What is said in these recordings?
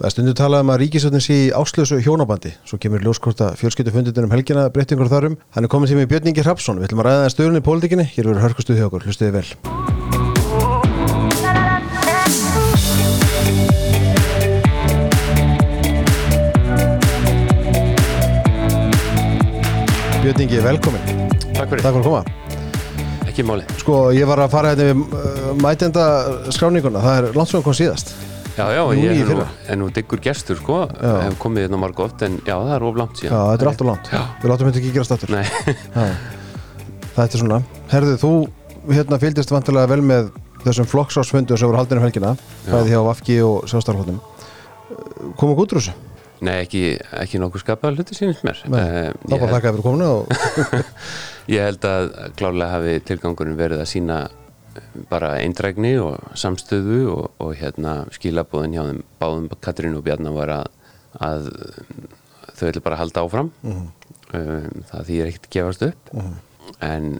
Það er stundu talað um að ríkisvöldin sé í áslösu hjónabandi. Svo kemur ljóskorta fjölskyttufundin um helgina breytingur þarum. Hann er komin til mig Björningi Hrapsson. Við ætlum að ræða það stöðunni í pólitíkinni. Hér verður hörkustuð hjá okkur. Hlustuði vel. Björningi, velkomin. Takk fyrir, Takk fyrir að koma. ekki máli Sko, ég var að fara hérna við uh, mætenda skráninguna. Það er svo kom síðast. Já, já, ég er nú, nú diggur gestur sko, Já. hef komið hérna marg oft en já, það er of langt Já, síðan þetta er alltaf langt. Já. Við látum þetta ekki gera stattur. Það er svona. Herðu, þú hérna fylgdist vantilega vel með þessum flokksásfundum sem voru haldinu helgina, Já. bæði hjá Vafki og við út úr þessu? nei ekki, ekki nokkuð skapað hluti sínist mér Nei, Eh, Þá bara þakka fyrir kominu og ég held að klálega hafi tilgangurinn verið að sína bara eindrægni og samstöðu og, og hérna skilabóðin hjá þeim báðum Katrín og Bjarnar var að, að þau ætla bara að halda áfram. Mhm. um, það því er ekkert gefast upp. En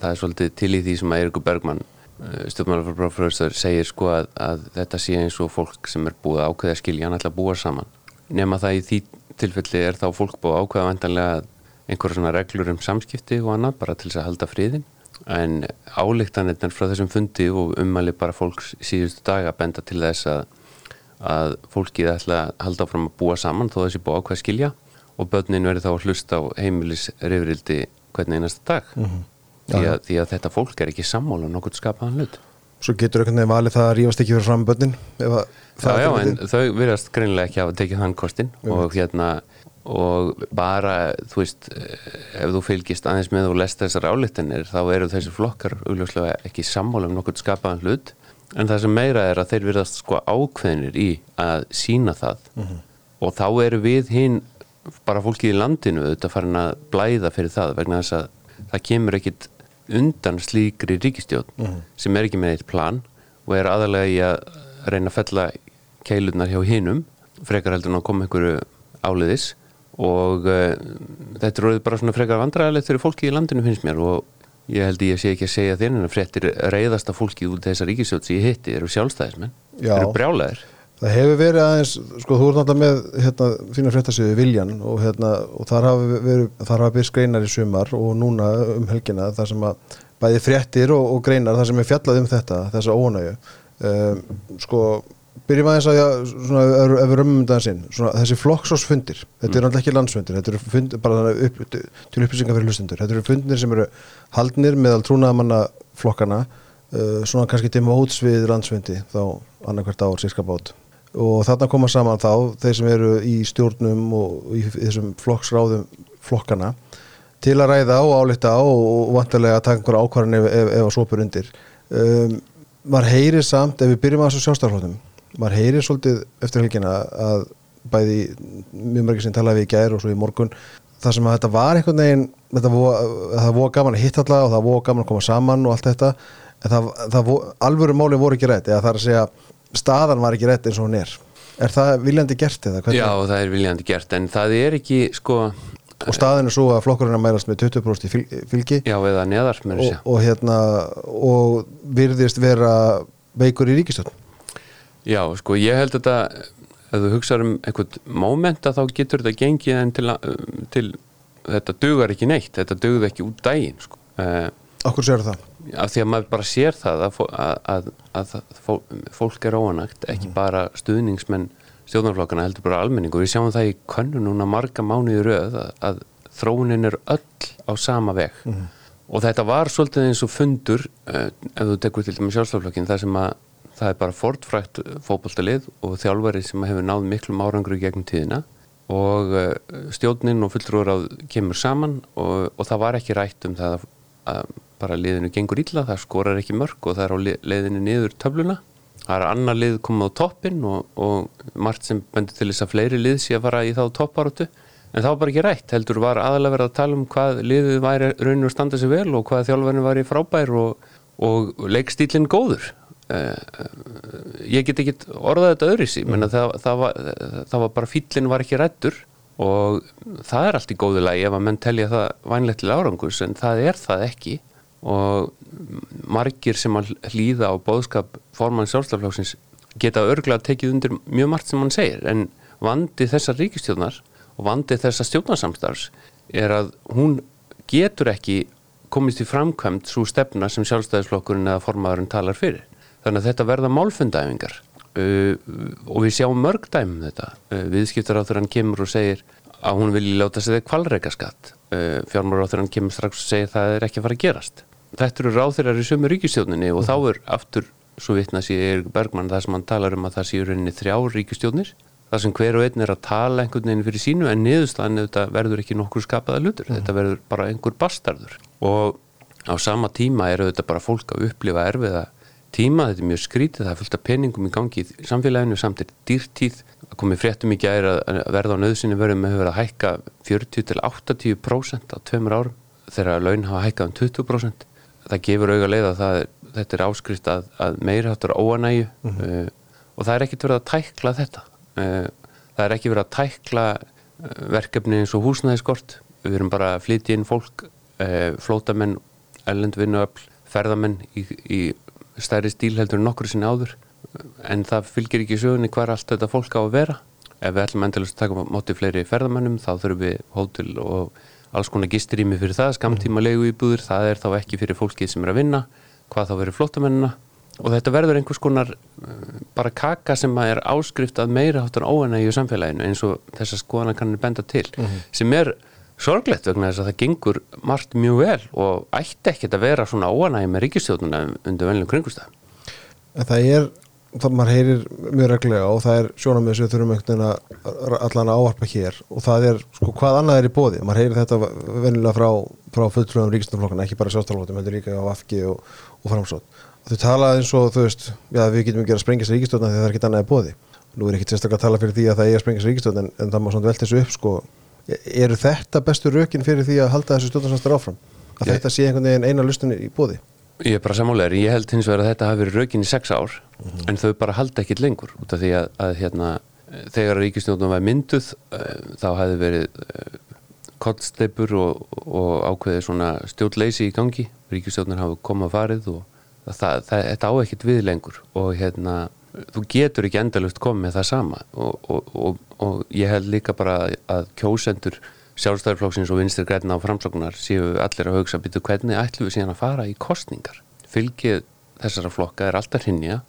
það er svolítið til í því sem að Eirikur Bergmann stjórnmálafröfröður segir sko að, að þetta sé eins og fólk sem er búið að ákveða skilja hann ætla að búa saman. Nema það í því tilfelli er þá fólk búið að ákveða vantanlega einhverja svona reglur um samskipti og annað bara til þess að halda friðin en álíktanirnar frá þessum fundi og ummæli bara fólks síðustu daga benda til þess að, að fólkið ætla að halda fram að búa saman þó þessi búið ákveða að skilja og börnin verið þá að hlusta á heimilis rifrildi hvern einasta dag. Því, að, því að þetta fólk er ekki sammála um nokkuð skapaðan hlut. Svo getur veginn valið það að rífast ekki fyrir fram börnin að Já, já, en til. þau virðast greinilega ekki hafa tekið þann kostin og hérna og bara, þú veist eh, ef þú fylgist aðeins með og lest þessar álíktanir þá eru þessi flokkar augljóslega ekki sammála um nokkuð skapaðan hlut. En það sem meira er að þeir virðast sko ákveðnir í að sína það. Og þá eru við hinn bara fólkið í landinu auðvitað farin að blæða fyrir það vegna þess að það kemur ekkit undan slíkri ríkistjórn sem er ekki með eitt plan og er aðalega í að reyna að fella keilurnar hjá hinum frekar heldur en að koma einhverju áliðis og uh, þetta er orðið bara svona frekar vandræðilegt fyrir fólki í landinu finnst mér. Og ég held ég sé ekki að segja þér en að fréttir reyðasta fólki út þessar ríkisjótt sem ég hitti. Eru sjálfstæðismenn, Já. eru brjálæðir? Það hefur verið aðeins, sko þú ert náttúrulega með hérna, þína fréttasöðu Viljan og, hérna, og þar hafa verið, þar hafa byrst greinar í sumar og núna um helgina þar sem að bæði fréttir og, og greinar þar sem er fjallað um þetta, þessa ónægu um, sko byrjum aðeins að, ef við römmum þetta sinn, svona þessi flokksásfundir þetta eru náttúrulega ekki landsfundir, þetta eru fund, bara upp, til upplýsingar fyrir hlustundur þetta eru fundir sem eru haldnir meðal trúnaðamanna flokkana uh, svona kannski til móts við landsfundi þá annarkvært ár sérska bát. Og þarna koma saman þá þeir sem eru í stjórnum og í þessum flokksráðum flokkana til að ræða og álíkta og, og vantarlega að taka einhverja ákvarðan ef, ef, ef að sopur undir. Um, maður heyrir samt, ef við byrjum að þessu sjálfstæðarflótum maður heyrir svolítið eftir helgina að bæði mjög mörgir sem talaði við í gær og svo í morgun það sem að þetta var einhvern veginn það voru gaman að hitta alla og það voru gaman að koma saman og allt þetta en það, það alvöru máli voru ekki rétt eða það er að segja staðan var ekki rétt eins og hún er. Er það viljandi gert eða hvernig? Já, það er viljandi gert en það er ekki sko og staðin er svo að flokkurinn er að mærast með 20% í fyl- fylgi. Já, eða neðar og, og hérna og virðist vera veikur í ríkistöld Já, sko, ég held þetta ef þú hugsaður um einhvern moment að þá getur þetta gengið en til, að- til þetta dugar ekki neitt þetta dugði ekki út daginn sko. okkur sér það? af því að maður bara sér það að, að, að, að fólk er óanægt ekki bara stuðningsmenn stjórnarflokkana heldur bara almenning og við sjáum það í könnu núna marga mánuði röð að, að þróunin er öll á sama veg. Og þetta var svolítið eins og fundur uh, ef þú tekur til dæmis sjálfstaflokkin þar sem að það er bara fortfrækt fótboltalið og þjálfari sem hefur náð miklum árangru gegnum tíðina og uh, stjórnin og fulltrúar á kemur saman og, og það var ekki rætt um það að, bara liðinu gengur illa, það skorar ekki mörg og það er á li- leiðinu niður töfluna. Það er annar lið komið á toppin og, og margt sem bendur til þess að fleiri lið sé að fara í þá topparóttu en það var bara ekki rætt, heldur var aðalega verið að tala um hvað liðið væri rauninu að standa sig vel og hvað þjálfarnir væri frábær og, og leikstílinn góður ég get ekki orðað þetta öðris menna það, það, það var bara fýllin var ekki rættur og það er allt í góðu lagi ef að menn telja það vænlegt til árangus en það er það ekki. Og margir sem að hlýða á bóðskap formann sjálfstaflóksins geta örglega tekið undir mjög margt sem hann segir en vandi þessar ríkistjóðnar og vandi þessar stjórnarsamstafs er að hún getur ekki komist í framkvæmt svo stefna sem sjálfstæðisflokkurinn eða formaðurinn talar fyrir. Þannig að þetta verða málfundæfingar uh, og við sjáum mörg dæmum um þetta. Uh, viðskiptar á þegar hann kemur og segir að hún vilji láta sig þegar kvalreika skatt. Uh, hann kemur strax og segir það er ekki að fara að gerast. Þetta eru ráþeirar í sömu ríkistjóninni og mm. þá er aftur svo vittna sér Bergman það sem hann talar um að það séu rauninni þrjá ríkistjónir það sem hver og einn er að tala einhvern veginn fyrir sínu en niðurstaðan þetta verður ekki nokkur skapaða lutur, mm. þetta verður bara einhver bastardur og á sama tíma eru þetta bara fólk að upplifa erfiða tíma, þetta er mjög skrítið, það er fullt af peningum í gangi í samfélaginu samt er dýrtíð, það komið fréttum ekki að verða á nöðsynni verðum að vera að hækka 40-80% á tveimur árum þegar laun hafa hækkað um 20% það gefur auga leið að það, þetta er áskrift að, að meira hattur óanægu mm -hmm. uh, og það er ekkert verið að tækla þetta. Uh, það er ekki verið að tækla uh, verkefni eins og húsnæðiskort. Við erum bara að flytja inn fólk flótamenn, ellendvinnuöfl ferðamenn í, í stærri stíl heldur en nokkur sinni áður. En það fylgir ekki sögunni hvar allt þetta fólk á að vera. Ef við ætlum endalust að taka móti fleiri ferðamennum þá þurfum við hótel og alls konar gisturími fyrir það, skamtíma legu íbúður, það er þá ekki fyrir fólkið sem er að vinna, hvað þá verður flottamennina og þetta verður einhvers konar uh, bara kaka sem er áskrift að meira hátan óanægju samfélaginu eins og þessar skoðana kannir benda til mm -hmm. sem er sorglegt vegna þess að það gengur margt mjög vel og ætti ekkert að vera svona óanægju með ríkistjóðuna undir vennilegum kringustæðum. Það er það maður heyrir mjög reglega og það er sjónamið sem við þurfum einhvern veginn allan að áarpa hér og það er sko hvað annað er í bóði, maður heyrir þetta venilega frá, frá fulltrúðum ríkistoflokkana ekki bara sjálfstoflokkum, heldur líka á AFG og, og framsótt. Þau tala eins og þú veist, já við getum ekki að sprengja sér ríkistofna þegar það er ekkert annað í bóði. Nú er ekki sérstaklega að tala fyrir því að það er að sprengja sér ríkistofna en, en það má svona velta þessu upp sko. Eru þetta bestu rökin fyrir því að halda þessu stjórnarsamstar áfram? Að Ég... þetta sé einhvern veginn eina lustunni í bóði? Ég er bara sammálegar, ég held hins vegar að þetta hafi verið raukin í sex ár mm -hmm. en þau bara halda ekkit lengur út af því að, að hérna, þegar ríkistjónum var mynduð uh, þá hafi verið uh, kollsteipur og, og ákveðið svona stjórnleysi í gangi ríkistjónum hafi komað farið og það, það, þetta á ekkit við lengur og hérna, þú getur ekki endalust komið með það sama og, og, og ég held líka bara að kjósendur sjálfstæðarflokksins og vinstir græna á framsloknar séu allir að hugsa byrja hvernig ætlum við síðan að fara í kostningar. Fylgið þessara flokka er alltaf hrinja,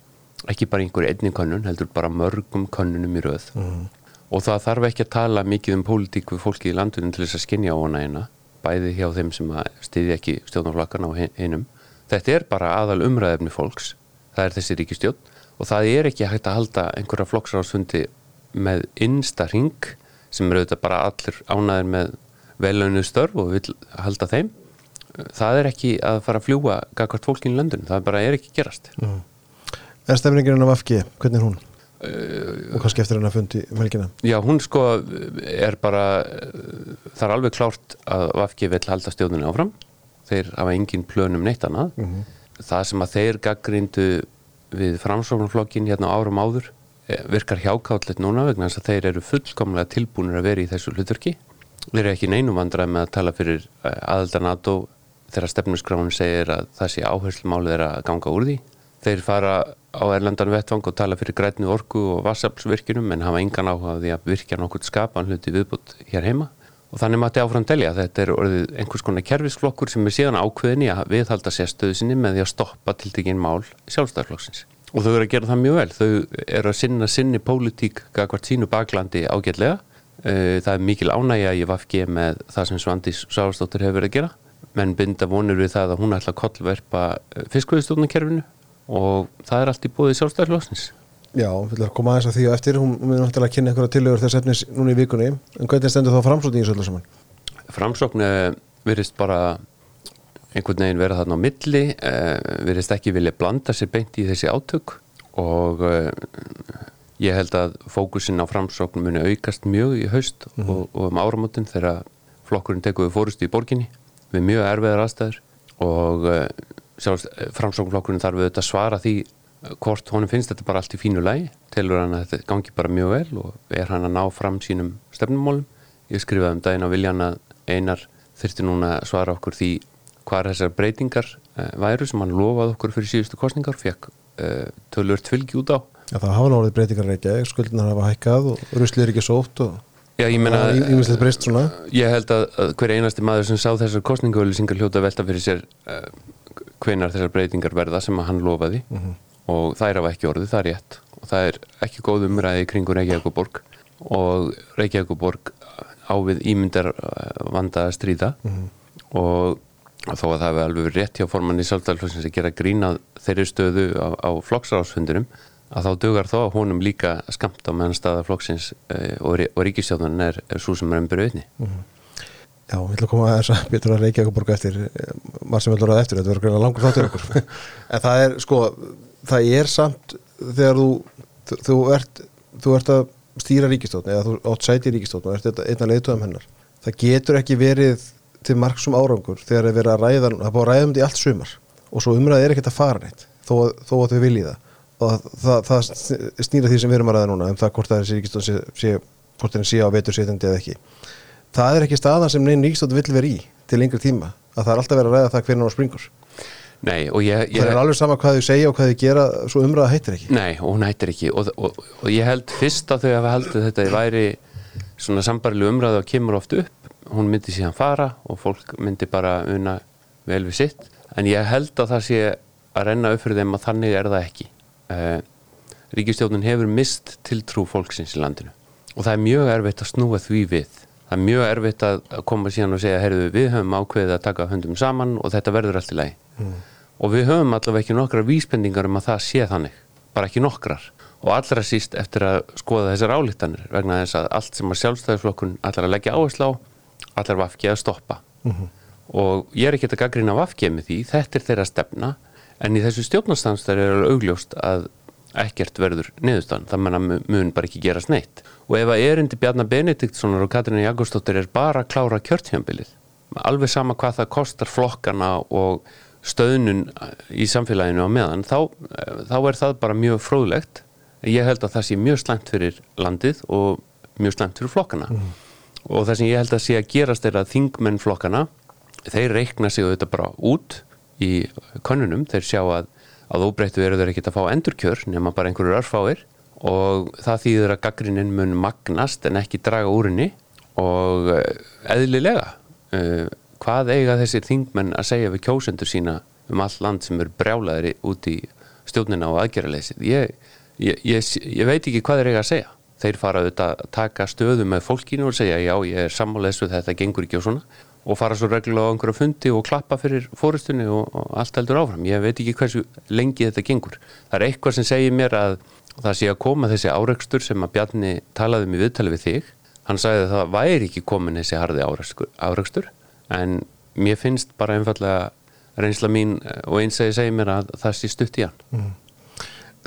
ekki bara einhver einni könnun, heldur bara mörgum könnunum í rauð. Mm. Og það þarf ekki að tala mikið um pólitík við fólki í landunum til þess að skinja á hana eina, bæði hjá þeim sem stiði ekki stjórnarflokkarna á einum. Þetta er bara aðal umræðefni fólks, það er þessi ríkistjórn og það er ekki hægt að halda einhverja flokksráðsfundi með innsta ring sem eru auðvitað bara allir ánæðir með velauðinu störf og vil halda þeim það er ekki að fara að fljúa gagvart fólkinu í löndun, það bara er ekki gerast mm. Er stefningurinn af FG, hvernig er hún? Uh, og hvað skeftir henn að fundi melkina? Já, hún sko er bara það er alveg klárt að FG vil halda stjórnunni áfram þeir hafa engin plönum neitt annað mm -hmm. það sem að þeir gaggrindu við framsóknarflokkin hérna árum áður Eh, virkar hjákállet núna vegna þess að þeir eru fullkomlega tilbúinir að vera í þessu hlutverki. Þeir eru ekki neinum vandrað með að tala fyrir eh, aðelda NATO þegar stefnusgránin segir að það sé áherslumálið er að ganga úr því. Þeir fara á erlandan vettvang og tala fyrir grætni orku og vassaflsvirkjunum en hafa engan áhuga því að virkja nokkur skapan hluti viðbútt hér heima. Og þannig maður áfram telja þetta er orðið einhvers konar kerfisflokkur sem er síðan ákveðin í að viðhalda sérstöðu sinni með því að stoppa tiltekinn mál sjálfstæðarflokksins og þau eru að gera það mjög vel. Þau eru að sinna sinni pólitík hvert sínu baklandi ágætlega. Eh, það er mikil ánægja í Vafge með það sem Svandís Sálastóttir hefur verið að gera. Menn binda vonur við það að hún ætla að kollverpa eh, fiskvöðustofnarkerfinu og það er allt í bóði sjálfstæðarlósnis Já, við ætlum að koma aðeins að því og eftir. Hún mun náttúrulega að kynna einhverja tilögur þess efnis núna í vikunni. En hvernig stendur þá framsókn í þessu öllu saman? Framsókn verist bara einhvern veginn vera þarna á milli. Uh, verðist ekki vilja blanda sér beint í þessi átök. Og uh, ég held að fókusin á framsóknum muni aukast mjög í haust mm -hmm. og, og um áramöndin þegar flokkurinn tekuði fórustu í borginni við mjög erfiðar aðstæður. Og sjálfs framsóknflokkurinn þarf þetta svara því hvort honum finnst þetta bara allt í fínu lægi telur hann að þetta gangi bara mjög vel og er hann að ná fram sínum stefnumólum ég skrifaði um daginn á viljan að einar þurfti núna að svara okkur því hvað þessar breytingar uh, væru sem hann lofaði okkur fyrir síðustu kostningar fekk uh, tölvört fylgi út á. Já, það hafa náttúrulega breytingar reykja, skuldunar hafa hækkað og rusli er ekki sótt og Já, ég meina, svona. ég held að, að hver einasti maður sem sá þessar kostningaauðlýsingar hljóta að velta fyrir sér uh, hvenar þessar breytingar verða sem að hann lofaði og þær hafa ekki orðið, það er rétt. Og það er ekki góð umræði kringur Reykjavíkuborg og Reykjavíkuborg á við ímyndar uh, vanda að stríða. Og þó að það hefur alveg rétt hjá formann í sjálfstæðalflokksins að gera grína þeirri stöðu á, á flokksráðsfundurum að þá dugar þó að honum líka skamt á meðan staða flokksins uh, og, og ríkistjóðan er, er svo sem er umbyrðu einni. Já, við að koma að þess að betur að reykja okkur borga eftir. Marg sem við að eftir, þetta verður langur þáttur okkur. En það er, sko, það er samt þegar þú þú, ert, þú ert að stýra ríkistótt eða þú átt sæti í ríkistótt og ert þetta einna leiðtöðum hennar það getur ekki verið til margsum árangur þegar er verið að ræða það er búið að ræða um þetta í allt sumar og svo umræði er ekkert að fara neitt þó, að- þó að þau vilji það. Og það, það snýra því sem við erum að ræða núna um það hvort það er ríkistótt sé, hvort það sé á vetur sétandi eða ekki. Það er ekki staðan sem neinn ríkistótt vill vera í til lengri tíma að það er alltaf verið að ræða það hvernig á springur Nei, og ég, ég, það er alveg sama hvað þau segja og hvað þau gera svo umræða heitir ekki. Nei, og hún hættir ekki. Og, og, og ég held fyrst að þau hafa haldið þetta væri svona sambarileg umræðu og kemur oft upp. Hún myndi síðan fara og fólk myndi bara una vel við sitt. En ég held að það sé að renna upp fyrir þeim að þannig er það ekki. Uh, Ríkistjóðun hefur mist tiltrú fólksins í landinu. Og það er mjög erfitt að snúa því við. Það er mjög erfitt að koma síðan og segja heyrðu við höfum ákveðið að taka höndum saman og þetta verður allt í lagi og við höfum allavega ekki nokkrar vísbendingar um að það sé þannig, bara ekki nokkrar. Og allra síst eftir að skoða þessar álítanir vegna þess að allt sem að sjálfstæðisflokkun allar að leggja áherslu á allar vafki að stoppa. Og ég er ekki að gaggrina vafki með því, þetta er þeirra stefna en í þessu stjórnarstanstæri er alveg augljóst að ekkert verður niðurstaðan, það menna mun bara ekki gerast neitt. Og ef að erindi Bjarnar Benediktssonar og Katrínu Jakobsdóttir er bara að klára kjörtjambilið alveg sama hvað það kostar flokkana og stöðnun í samfélaginu á meðan þá, þá er það bara mjög fróðlegt. Ég held að það sé mjög slæmt fyrir landið og mjög slæmt fyrir flokkana. Og það sem ég held að sé að gerast er að þingmenn flokkana þeir reikna sig auðvitað bara út í könnunum, þeir sjá að að óbreyttu eru þeir ekki að fá endurkjör nema bara einhverjur örfáir. Og það þýðir að gaggrinin mun magnast en ekki draga úr henni og eh, eðlilega. Uh, hvað eiga þessir þingmenn að segja við kjósendur sína um all land sem eru brjálaðri út í stjórnina og aðgerraleysið ég, ég, ég, ég veit ekki hvað þeir eiga að segja. Þeir fara auðvitað að taka stöðu með fólkinu og segja já ég er sammáleðs við þetta gengur ekki og svona og fara svo reglulega á einhverju fundi og klappa fyrir fórustunni og, og allt heldur áfram. Ég veit ekki hversu lengi þetta gengur. Það er eitthvað sem segir mér að það sé að koma þessi áreikstur sem að Bjarni talaði um í viðtali við þig. Hann sagði að það væri ekki komin þessi harði áreikstur en mér finnst bara einfallega reynsla mín og eins að ég segi mér að það sé stutt í hann. Mm.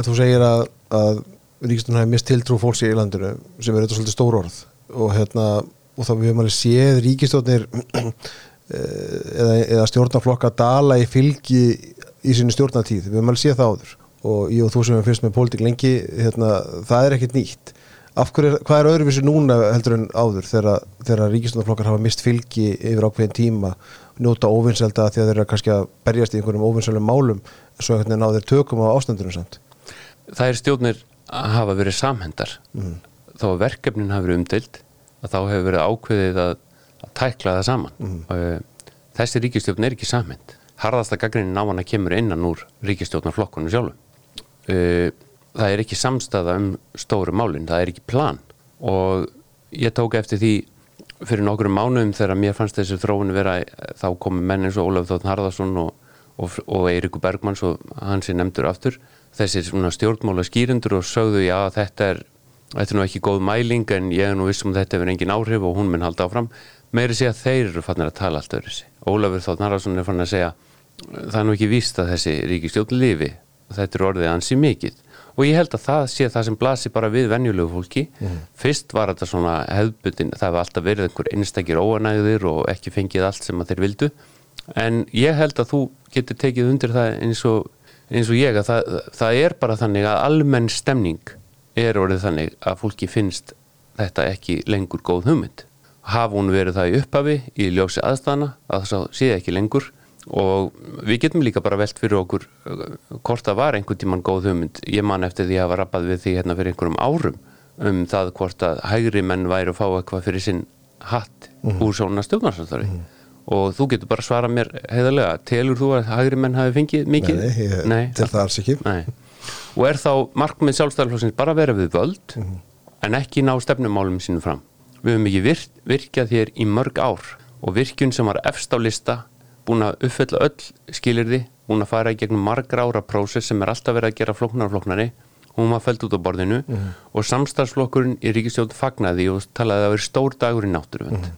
Þú segir að, að Ríkistunum hefði mist tiltrú fólks í landinu sem er þetta svolítið stór orð. Og, hérna, og þá höfum alveg séð ríkistofnir eða, eða stjórnarflokka dala í fylgi í sinni stjórnartíð, við höfum alveg séð það áður. Og ég og þú sem er fyrst með pólitík lengi hérna, það er ekkit nýtt hverju, hvað er öðruvísi núna heldur en áður þegar, þegar ríkistofnarflokkar hafa mist fylgi yfir ákveðin tíma njóta óvinnselda því að þeir eru kannski að berjast í einhverjum óvinnselum málum svo hvernig ná þeir tökum á ástandunum samt? Það er stjórnir að hafa verið samhendar mm. þó að verkefnin hafi verið umdild að þá hefur verið ákveðið að, að tækla það saman. Mm. þessi ríkistjórn er ekki samhend harðasta gaggrinnin á hana kemur innan úr ríkistjórnarflokkunum sjálfum það er ekki samstaða um stóru málinn, það er ekki plan. Og ég tók eftir því fyrir nokkrum mánuðum þegar mér fannst þessi þróun vera þá komi menn eins og Ólaf Þóttn Harðarsson og, og, og Eirikur Bergmanns og hans er nefndur aftur þessir stjórnmála skýrendur og sögðu já þetta er, þetta er nú ekki góð mæling en ég er nú vissum þetta hefur engin áhrif og hún minn halda áfram. Meiri segja að þeir eru fannir að tala allt öðru sig Ólafur Þóttn Haraldsson er fann að segja það er nú ekki víst að þessi ríkistjórn lifi. Þetta er orðið ansi mikið og ég held að það sé það sem blasi bara við venjulegu fólki. Mm. fyrst var þetta svona hefðbutin, það hefði alltaf verið einhver einstakir óanægðir og ekki fengið allt sem að þeir vildu. En ég held að þú getur tekið undir það eins og eins og ég að það, það er bara þannig að almenn stemning er orðið þannig að fólki finnst þetta ekki lengur góð hugmynd. Hafa hún verið það í upphafi í ljósi aðstæðana að það sé ekki lengur og við getum líka bara velt fyrir okkur uh, hvort það var einhvern tíman góð hugmynd. Ég man eftir því að hafa rappað við því hérna fyrir einhverjum árum um það hvort að hægri menn væri að fá eitthvað fyrir sinn hatt úr svona stjórnarsamstarfi og þú getur bara svara mér heiðarlega, telur þú að hægri menn hafi fengið mikið? Nei, ég Nei, til það alls ekki. Nei. Og er þá markmið sjálfstæðarflokksins bara vera við völd en ekki ná stefnumálum sínum fram. Við höfum ekki virk, virkjað hér í mörg ár og virkjun sem var efst á lista, búin að uppfylla öll skilirði, búin að fara í gegnum margra ára prósess sem er alltaf verið að gera flóknar og flóknari, hún var fælt út á borðinu og samstarfsflokkurinn í ríkistjórn fagnaði og talaði að það veri stór dagur í náttúruvend.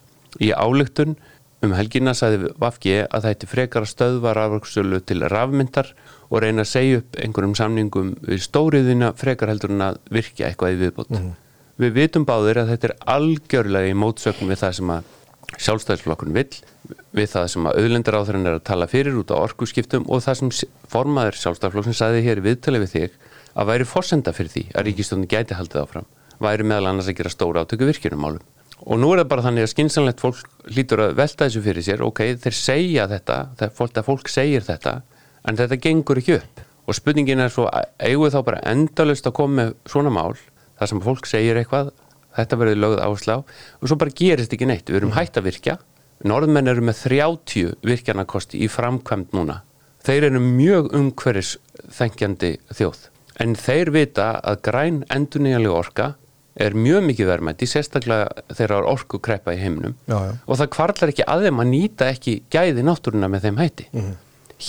Í ályktun um helgina sagði Vafgi að það hætti frekar að stöðva rafverksölu til rafmyndar og reyna að segja upp einhverjum samningum við stóriðina frekar heldur en að virkja eitthvað í viðbót. Við vitum báðir að þetta er algjörlega í mótsökum við það sem að sjálfstæðisflokkun vill, við það sem að auðlendur áþurinn er að tala fyrir út á orkuskiptum og það sem formaður sjálfstæðisflokkin sagði hér í viðtali við þig að væri forsenda fyrir því að ríkistöndin gæti haldið áfram, væri meðal annars að gera stóra átöku virkjunumálum. Og nú er það bara þannig að skynsanlegt fólk hlýtur að velta þessu fyrir sér, ok, þeir segja þetta, það fólk, fólk segir þetta, en þetta gengur ekki upp. Og spurningin er svo, eigum við þá bara endalust að koma með svona mál, þar sem fólk segir eitthvað, þetta verður lögð áslá, og svo bara gerist ekki neitt. Við erum hætt að virkja, norðmenn eru með 30 virkjanakosti í framkvæmt núna. Þeir eru mjög umhverfis þengjandi þjóð, en þeir vita að græn endurnýjanlega orka er mjög mikið verðmætti, sérstaklega þegar er orku kreppa í heiminum Já, já. og það kvarlar ekki að þeim að nýta ekki gæði náttúruna með þeim hætti.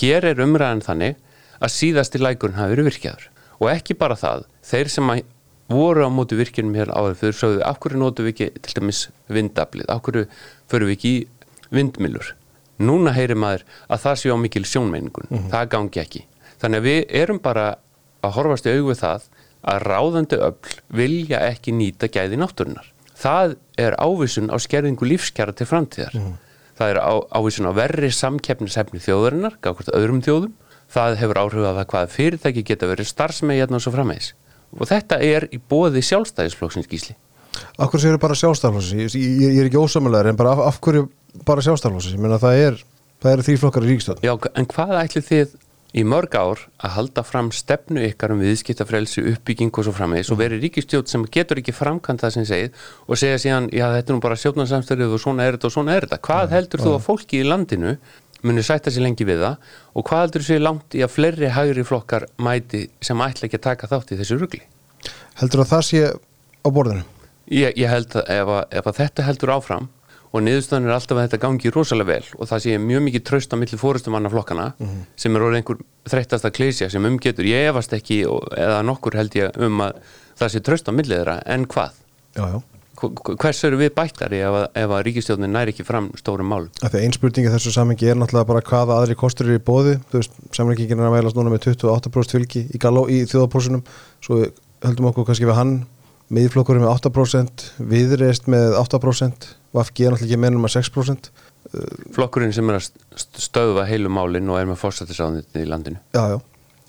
Hér er umræðan þannig að síðasti lækurinn hafi verið virkjaður og ekki bara það, þeir sem að voru á móti virkjunum hér áður fyrir sögðu, af hverju notum við ekki til dæmis vindaflið, af hverju förum við ekki í vindmilur. Núna heyrir maður að það sé á mikil sjónmeiningun, það gangi ekki. Þannig að við erum bara að horfast í við það að ráðandi öll vilja ekki nýta gæði náttúrunar. Það er ávísun á skerðingu lífskjara til framtíðar. Það er á, ávísun á verri samkeppnishefni þjóðarinnar, gafkvært öðrum þjóðum. Það hefur áhrif að það hvað fyrirtæki geta verið starfsmegi hérna og svo framvegis. Og þetta er í bóði sjálfstæðisflokksins gísli. Akkur séu bara sjálfstæðarflósins ég, ég, ég er ekki ósamlegar en bara af, af hverju bara sjálfstæðarflósins ég meina það er, það eru því flokkar í ríkistönd Já, en hvað ætli þið í mörg ár að halda fram stefnu ykkar um viðskiptafrelsi, uppbygging og svo framvegis? Og veri ríkistjótt sem getur ekki framkvæmt það sem segið og segja síðan, já þetta er nú bara stjórnarsamstöðið og svona er þetta og svona er þetta. Hvað heldur þú að fólki í landinu muni sætta sér lengi við það og hvað heldur þú sér langt í að fleiri hægri flokkar mæti sem ætla ekki að taka þátt í þessu rugli? heldur að það sé á borðinu Ég, ég held að ef, að ef að þetta heldur áfram og niðurstaðan er alltaf að þetta gangi rosalega vel og það sé mjög mikið traust á milli fórustumanna flokkana sem er orðið einhver þreyttasta klísja sem umgetur, ég efast ekki og, eða nokkur held ég um að það sé traust á milli þeirra, en hvað? já, já. Hv- hv- Hvers eru við bættari ef ef að ríkistjóðin næri ekki fram stórum málum? Af því að ein spurning í þessu samengi er náttúrulega bara hvaða aðri kostur eru í bóði þú veist, samlingin er að veilast núna með 28% fylgi í, í þjóðaprósunum svo höldum okkur kannski við hann. Miðflokkurinn með 8% viðreist með 8% VFG er náttúrulega ekki meðnum með 6% Flokkurinn sem er að st- stöðva heilu málin og er með fórsættisáðnitni í landinu. já, já,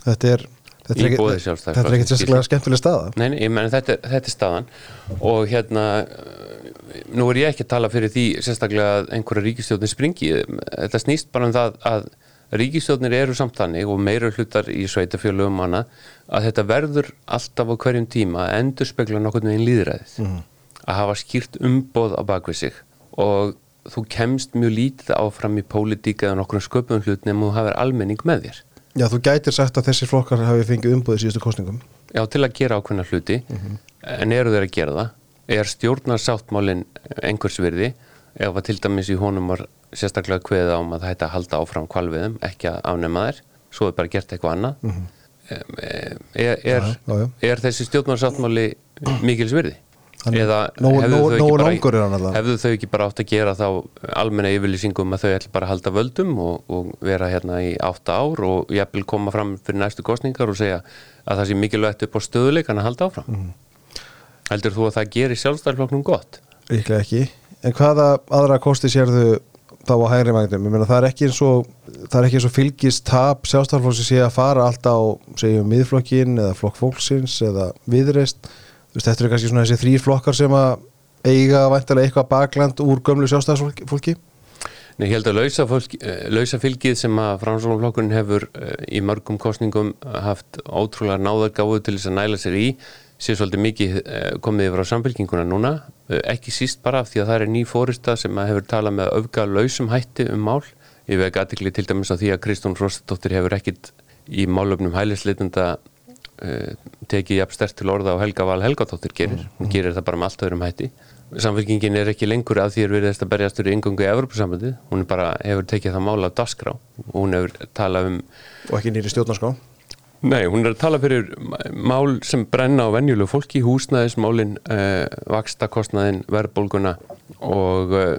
þetta er þetta Í ekki, Sjálfstæðisflokksins, þetta er ekkert sérstaklega skemmtileg staða. Nei, nei, ég meni þetta, þetta er staðan. Og hérna nú er ég ekki að tala fyrir því sérstaklega að einhverja ríkistjóðnir springi. Þetta snýst bara um það að ríkistjóðnir eru samt þannig og meira hlutar í sveitafjölugum hana að þetta verður alltaf á hverjum tíma að endur spekla nokkurn veginn líðræðið að hafa skýrt umboð á bakvið sig. Og þú kemst mjög lítið áfram í pólitík eða nokkrum sköpum hlut nema þú hafir almenning með þér Já, þú gætir sagt að þessir flokkar hafi fengið umbúðið síðustu kostningum Já, til að gera ákveðna hluti en eru þeir að gera það? Er stjórnarsáttmálin einhvers virði? Ef að til dæmis í honum var sérstaklega kveðið á um að það hætti að halda áfram kvalviðum, ekki að afnema þær svo er bara gert eitthvað annað. Mm er, er, já, já. er þessi stjórnarsáttmáli mikils virði? Eða hefðu þau ekki bara- þau átt að gera þá almenna yfirlýsingum að þau ætla bara að halda völdum og, og vera hérna í átta ár og jafnvel koma fram fyrir næstu kostningar og segja að það sé mikilvægt upp á stöðuleikan að halda áfram Mhm. heldur þú að það gerir sjálfstæðarflokknum gott? Ríklega ekki En hvaða aðra kosti sérðu þá á hægri magnum? Ég meina það er ekki eins og það er ekki eins og fylgist tap sjálfstæðarflokks sé að fara alltaf á segjum miðflokkin eða flokk fólksins eða viðreist veist, þetta eru kannski svona þessi þrýr flokkar sem að eiga væntalega eitthvað bakland úr gömlu sjálfstæðarfólki Nei, ég held að lausa, fólk, lausa fylgið sem að framsóknarflokkurinn hefur í mörgum kostningum haft ótrúlega náðargáðu til þess að næla sér í sé svolítið mikið komið yfir á samfélkinguna núna, ekki síst bara af því að það er ný fórista sem hefur talað með öfga lausum hætti um mál. Ég veg aðtikli til dæmis á því að Kristún Frostadóttir hefur ekkit í málöfnum hælisleitunda tekið jafn stert til orða á Helga Val Helgadóttir gerir, hún gerir það bara með allt öðrum hætti. Samfélkingin er ekki lengur að því að við erum berjastur í yngungu í Evropasambandi hún bara hefur tekið það mála á dasgrá og hún hefur talað um og ekki nýri stjórnarská Nei, hún er að tala fyrir mál sem brenna á venjulegu fólki, húsnæðismálin eh, vakstakostnaðin, verðbólguna og eh,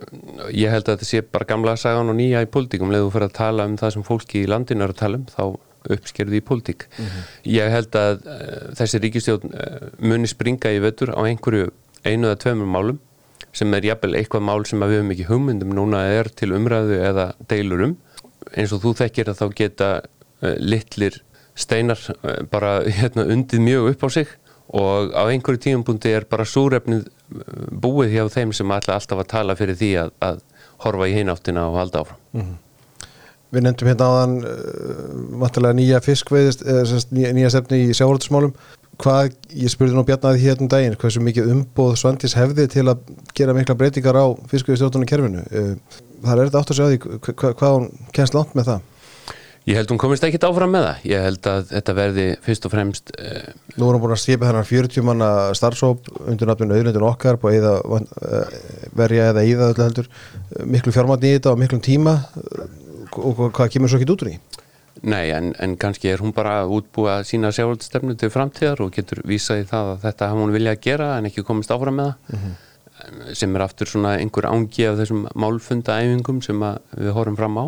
ég held að þetta sé bara gamla sagan og nýja í pólitíkum. Leðu fyrir að tala um það sem fólki í landinu er að tala um, þá uppskerði í pólitík. Mm -hmm. Ég held að uh, þessi ríkistjón uh, muni springa í vettur á einhverju einu eða tveimur málum sem er jafnvel eitthvað mál sem við höfum ekki hugmyndum núna er til umræðu eða deilurum. Eins og þú þekkir að þá geta uh, litlir steinar bara hérna, undið mjög upp á sig og á einhverju tíumpunkti er bara súrefnið búið hjá þeim sem alltaf að tala fyrir því að, að horfa í hináttina og halda áfram. Mm -hmm. Við nefndum hérna áðan uh, nýja fiskveið nýja, nýja stefni í sjávaröldsmálum hvað, ég spurði nú Bjarnaði hérna um daginn hversu mikið umbóð Svandis hefði til að gera mikla breytingar á fiskveiðstjórnunum kerfinu uh, það er þetta átt að segja því hva, hva, hvað hún kennst langt með það. Ég held hún komist ekki áfram með það. Ég held að þetta verði fyrst og fremst uh, Nú við búin að skipa þennan 40 manna starfsóp undir náttúrulega auðvendun okkar að uh, verja eða íða öllu heldur. Miklu fjármann í þetta og miklum tíma og hvað kemur svo ekki út úr í? Nei, en, en kannski er hún bara útbúið að sína sjálfstefnu til framtíðar og getur vísað í það að þetta hafa hún viljað að gera en ekki komist áfram með það mm -hmm. sem er aftur svona einhver ángi af þessum málfundaæfingum sem við horfum fram á.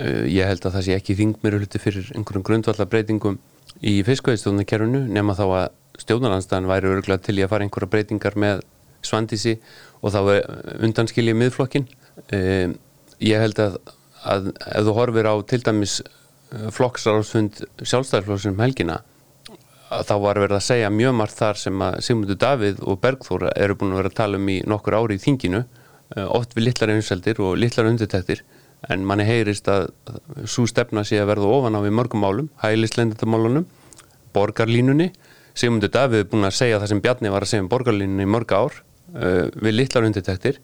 Uh, ég held að það sé ekki þingmir hluti fyrir einhverjum grundvallarbreytingum í fiskveðistjóðnakerfinu nema þá að stjórnarlandstæðan væri örgulega til í að fara einhverja breytingar með svandísi og þá undanskilja miðflokkin. Uh, ég held að að ef þú horfir á til dæmis eh, flokksráðsfund sjálfstæðarflokksum helgina þá var verið að segja mjög margt þar sem að Sigmundur Davíð og Bergþóra eru búin að vera að tala um í nokkur ári í þinginu eh, oft við litlar einseldir og litlar undirtættir en manni heyrist að svo stefna sé að verða ofan á við mörgum málum hælislendindamálunum, borgarlínunni. Sigmundur Davíð er búin að segja það sem Bjarni var að segja um borgarlínunni í mörg ár uh, við litlar undirtæktir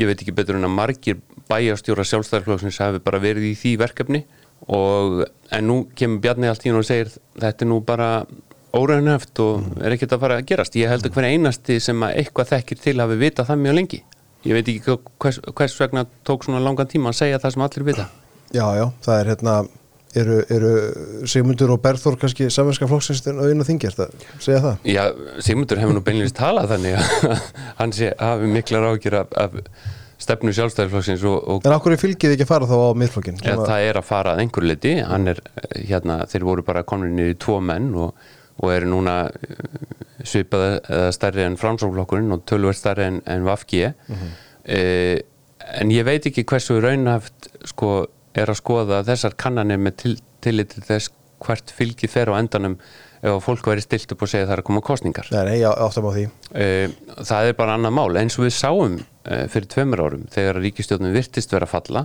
ég veit ekki betur en að margir bæjastjóra sjálfstæðarflóksins hafi bara verið í því verkefni og en nú kemur Bjarni allt í hún og segir þetta er nú bara óraunöft og mm. er ekkert að fara að gerast. Ég held að hver einasti sem að eitthvað þekkir til hafi vita það mjög lengi. Ég veit ekki hvers, hvers vegna tók svona langan tíma að segja það sem allir vita. Já, já, það er hérna eru, eru Sigmundur og Berþór kannski samanska flokksins en auðvitað þingjast að segja það? Já, Sigmundur hefur nú beinleins talað þannig að hann sé hafi miklar ágjur af, af stefnu sjálfstæðarflokksins og, og En okkur er fylgið ekki að fara þá á miðflokkin? Ja, það er að fara að einhverju liti hann er, hérna, þeir voru bara komin í tvo menn og, og eru núna uh, svipaði eða stærri en framsóknflokkurinn og tölver stærri en, en Vafgi mm -hmm. eh, en ég veit ekki hversu raunhaft sko er að skoða þessar kannanir með til, tillit til þess hvert fylgið fer á endanum ef fólk væri stilt upp og segja það er að koma kostningar Nei, nei, áttam á því. Eh, Það er bara annað mál, eins og við sáum Eh, fyrir tveimur árum þegar ríkistjóðnum virtist vera að falla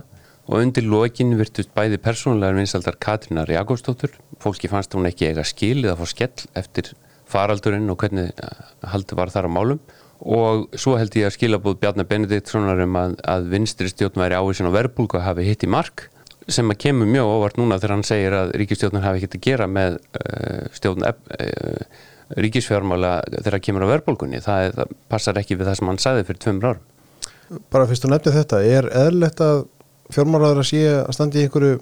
og undir lokin virtust bæði persónulegar vinsaldar Katrínar Jakobsdóttur. Fólki fannst hún ekki eiga skil eða fór skell eftir faraldurinn og hvernig eh, haldi var þar á málum. Og svo held ég að skilabúð Bjarnar Benediktssonar um að, að vinstri stjórn væri áhersin og verbulgu hafi hitt í mark sem að kemur mjög óvart núna þegar hann segir að ríkistjórnum hafi hitt að gera með uh, stjórn uh, ríkisfjármála þegar það kemur á verbulgunni það, það passar ekki við það sem hann sagði fyrir tveimur árum. Bara fyrst að nefna þetta, er eðlert að fjármálaður að sé að standi í einhverju,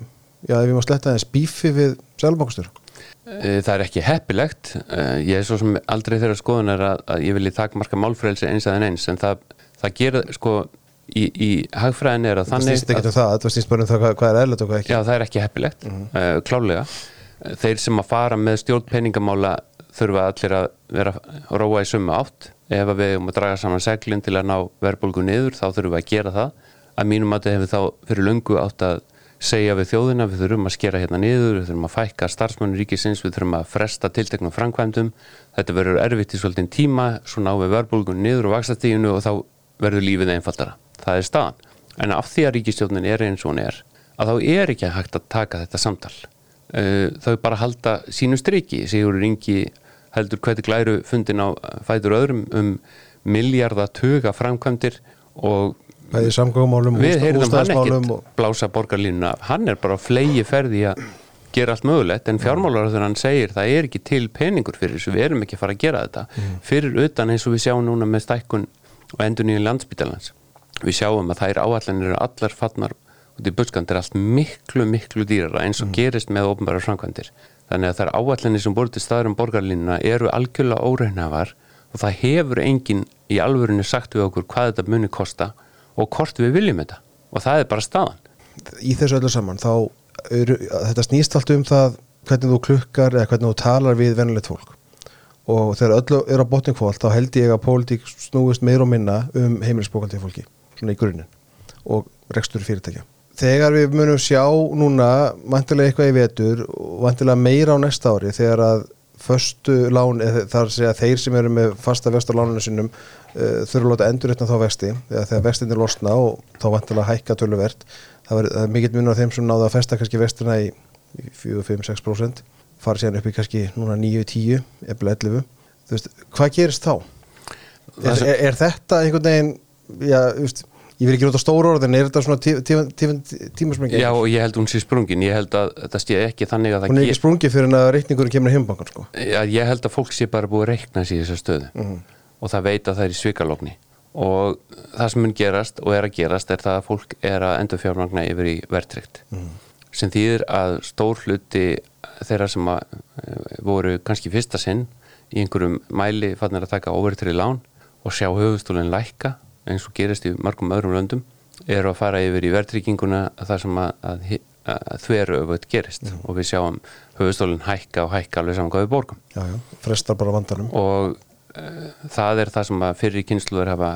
já ef ég má sletta þess bífi við selbakustur? Eh, það er ekki heppilegt. Eh, ég er svo sem aldrei þeirra skoðun er að, að ég vilji takmarka málfrælsi eins að en eins en það, það gerir sko í, í hagfræðin er að þannig Það stýst ekki um það, það stýst bara um það hvað er eðlert og hvað ekki. Já það er ekki heppilegt, mm -hmm. uh, klálega þeir sem að fara með stjórn peningamála þurfa allir að vera að róa í summa átt. Ef við erum að draga saman seglinn til að ná verbulgu niður þá þurfum við að gera það. Að mínum að þetta hefur þá fyrir lungu átt að segja við þjóðina, við þurfum að skera hérna niður við þurfum að fækka starfsmönu ríkisins við þurfum að fresta tilteknum framkvæmdum. Þetta verður erfitt í svolítinn tíma svo ná við verbulgun niður og vaksastíginu og þá verður lífið einfaldara það er staðan. En af því að ríkistjórnin er eins og hún er að þá er ekki hægt að taka þetta samtal. Uh, þau bara halda sínu striki, Sigur Ringi heldur hvernig glæru fundin á fætur öðrum um miljardatuga framkvæmdir og við heyrðum hann ekkert og... blása borgarlínuna hann er bara flegi ferði að gera allt mögulegt en fjármálar þegar hann segir það er ekki til peningur fyrir þessu. Við erum ekki að fara að gera þetta. Fyrir utan eins og við sjáum núna með stækkun og endur nýjum landsbytalans við sjáum að þær áallanir eru allar fallnar út í buskandir allt miklu miklu dýrara eins og gerist með ofnbæra framkvæmdir. Þannig að þær áallanir sem voru til staður um borgarlínuna eru algjörlega óreynafar og það hefur enginn í alvörinu sagt við okkur hvað þetta muni kosta og hvort við viljum þetta. Og það er bara staðan. Í þessu öllu saman þá er, þetta snýst allt um það hvernig þú klukkar eða hvernig þú talar við venulegt fólk. Og þegar öllu er á botningfólk þá held ég að pólitík snúist meir og minna um heimilisbókaldi fólki svona í grunninn og rekstur fyrirtækja þegar við munum sjá núna vantilega eitthvað í vetur og vantilega meira á næsta ári þegar að föstu lán, þar sé að þeir sem eru með fasta vest á lánunum sinum uh, þurfa að láta endur þá vesti þegar vestinir losna og þá vantilega hækka töluvert það, það er mikill munur á þeim sem náðu að festa kannski vestina í, í 4-5-6% fara síðan upp í kannski núna 9-10 eða 11 þú veist, hvað gerist þá? Er, er, er þetta einhvern veginn já, veist ég vil ekki nota stóru orðin, er þetta svona tí, tí, tí, tímasprengið? Já ég held hún sé sprungin, ég held að þetta sé ekki þannig að það Hún er ekki sprungið fyrir en að reikningurinn kemur í heimbankan sko Já, ég held að fólk sé bara búið að reikna sér í þessa stöðu Mhm. og það veit að það er í svikalofni og það sem mun gerast og er að gerast er það að fólk er að endur fjármagna yfir í verðtrykt Mhm. sem þýðir að stór hluti þeirra sem að, eh, voru kannski fyrsta sinn í einhverjum mæli fannir að taka overtrið lán og sjá höfustólinn lækka eins og gerist í margum öðrum löndum eru að fara yfir í verðtrygginguna þar sem að, að, að, þveru öfut gerist. Mhm. og við sjáum höfustólinn hækka og hækka alveg saman hvað við borgum. Já, já, frestar bara vandanum. Og uh, það er það sem að fyrir kynsluður hafa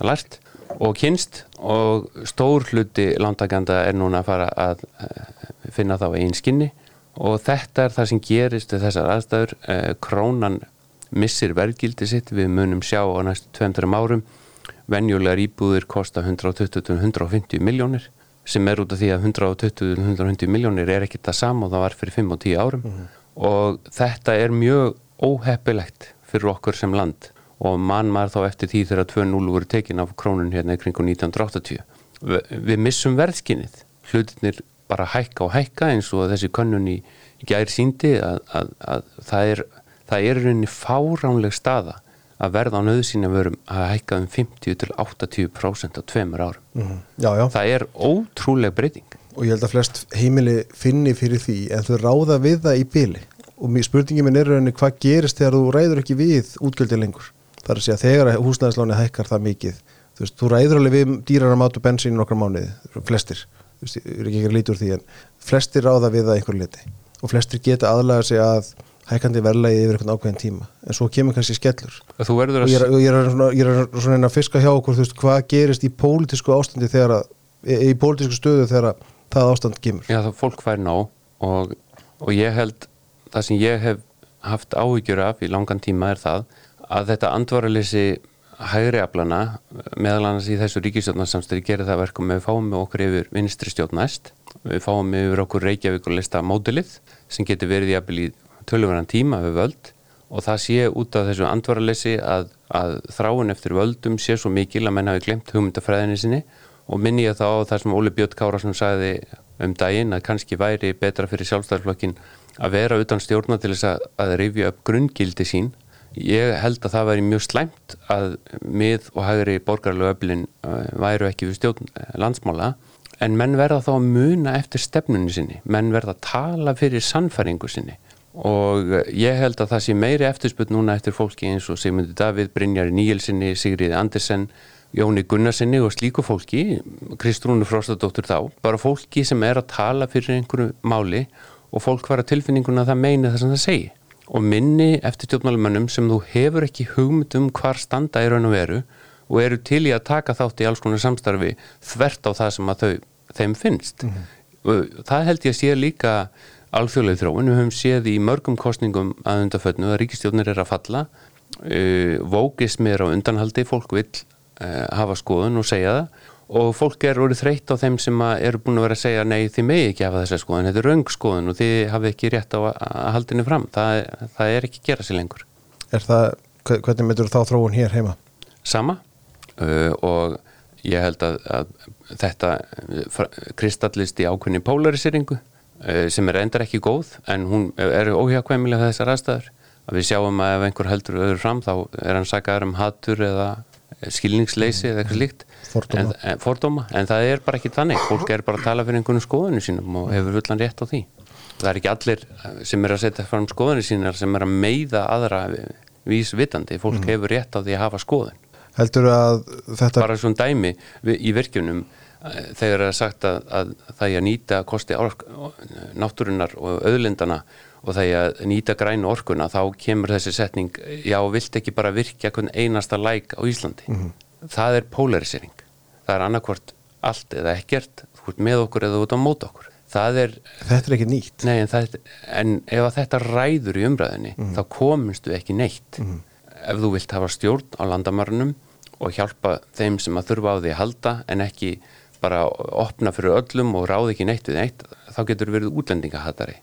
lært og kynst og stór hluti lántakanda er núna að fara að uh, finna þá einn skinni. Og þetta er það sem gerist við þessar aðstæður. Uh, krónan missir verðgildi sitt. Við munum sjá á næstu 2-3 árum venjulegar íbúðir kosta 120-150 miljónir sem er út af því að 120-150 miljónir er ekki það sama og það var fyrir 5 og 10 árum. Og þetta er mjög óheppilegt fyrir okkur sem land. Og mann maður þá eftir því þegar 2-0 voru tekin af krónun hérna í kringu 1980 Vi, við missum verðskinnið. Hlutinir bara hækka og hækka eins og þessi könnun í, gæri síndi að, að, að það er það er rauninni fáránleg staða að verða á nöðsýn að verum að hækka um 50 til 80% á tveimur árum. Mhm. Já, já, Það er ótrúleg breyting. og ég held að flest heimili finni fyrir því en þau ráða við það í byli og spurningin minn er rauninni hvað gerist þegar þú ræður ekki við útgjöldin lengur það er að segja þegar húsnæðisláni hækkar það mikið þú veist, þú ræður alveg við dýrara mat og bensín nokkra mánuði, flestir þú veist, ég er ekki ekki að líti úr því en flestir ráða við það einhver liti og flestir geta aðlaga sig að hækkandi verðlagi yfir einhvern ákveðin tíma. En svo kemur kannski skellur. Og ég er, ég er, svona, ég er svona að fiska hjá okkur veist, hvað gerist í pólitísku ástandi þegar að, í, í pólitísku stöðu þegar að það ástand kemur. Já, það fólk fær nóg og, og ég held það sem ég hef haft áhyggjur af í langan tíma er það að þetta andvaraleysi hægri aflana meðal annars í þessu ríkistjórnarsamstöri gerir það verkum við fáum með okkur yfir vinstri stjórn næst. Við fáum yfir okkur Reykjavík og lista mótilið sem getur verið jafnvel í tölvöran tíma við völd og það sé út af þessu andvaraleysi að, að þráin eftir völdum sé svo mikil að menn hafi glemt hugmyndafræðinni sinni. Og minni ég þá á það sem Óli Björn Kárasson sagði um daginn að kannski væri betra fyrir sjálfstæðarflokkin að vera utan stjórna til þess að, að rifja upp grunngildi sín. Ég held að það væri mjög slæmt að mið og hægri borgarlegu öflin uh, væru ekki við stjórn uh, landsmála. En menn verða þá að muna eftir stefnunni sinni, menn verða að tala fyrir sannfæringu sinni og ég held að það sé meiri eftirspöld núna eftir fólki eins og Sigmundi Davíð, Brynjar Níelsinni, Sigriði Andersen Jóni Gunnarsinni og slíku fólki Kristrúnu Frostadóttur þá. Bara fólki sem er að tala fyrir einhverju máli og fólk var að tilfinninguna að það meini það sem það segi og minni eftir stjórnmálumönnum sem þú hefur ekki hugmynd um hvar standa í raun og veru og eru til í að taka þátt í alls konar samstarfi þvert á það sem að þau, þeim finnst. Og það held ég að sé líka alþjóðlega þróun, við höfum séð í mörgum kostningum að undarfötnu að ríkistjórnir er að falla. Uh, vókismi er á undanhaldi, fólk vill uh, hafa skoðun og segja það. Og fólk er orðið þreytt á þeim sem eru búin að vera að segja nei þið megi ekki hafa þessa skoðun, þetta er raung skoðun og þið hafið ekki rétt á að, haldinu fram. Það, það er ekki að gera sér lengur. Er það, hve- hvernig myndur þá þróun hér heima? sama. Uh, og ég held að, að þetta kristallist í ákveðni polariseringu sem er endar ekki góð en hún er óhjákvæmilega þessar aðstæður. Að við sjáum að ef einhver heldur öðru fram þá er hann sakaður um hatur eða skilningsleysi eða eitthvað slíkt. Fordóma. en, fordóma, en það er bara ekki þannig. Fólk er bara að tala fyrir einhvern skoðinu sínum og hefur fullan rétt á því. Það er ekki allir sem er að setja fram skoðinu sínar sem er að meiða aðra vísvitandi, fólk hefur rétt á því að hafa skoðun. Heldur að þetta bara svona dæmi í virkjunum þegar er sagt að, að það er að nýta kosti ork, náttúrunar og auðlindana og það er að nýta grænu orkuna þá kemur þessi setning já, vilt ekki bara virkja einasta læk á Íslandi? Það er polarisering. Það er annarkvort allt eða ekkert þú ert með okkur eða út á mót okkur. Það er, þetta er ekki nýtt. Nei en, það, en ef þetta ræður í umræðinni þá kominstu ekki neitt. Ef þú vilt hafa stjórn á landamarunum og hjálpa þeim sem að þurfa á því að halda en ekki bara opna fyrir öllum og ráði ekki neitt við neitt þá getur verið útlendingahattari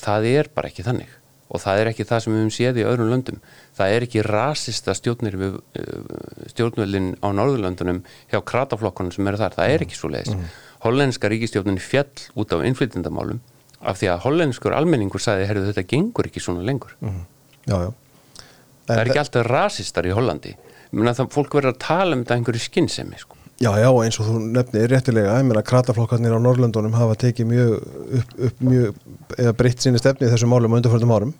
það er bara ekki þannig. Og það er ekki það sem við höfum séð í öðrum löndum. Það er ekki rasista við stjórnvöldin á Norðurlöndunum hjá krataflokkunum sem eru þar. Það er ekki svo leiðis hollenska ríkistjórnin fjall út á innflytjandamálum af því að hollenskur almenningur sagði, herru þetta gengur ekki svona lengur. Já, já. Það er ekki alltaf rasistar í Hollandi. Muna, það, fólk verður að tala um þetta einhverju skinnsemi sko. Já, já, eins og þú nefnir réttilega, ég meina krataflokkarnir á Norrlöndunum hafa tekið mjög upp, upp mjög, eða breytt síni stefni í þessum málum á undarförðum árum.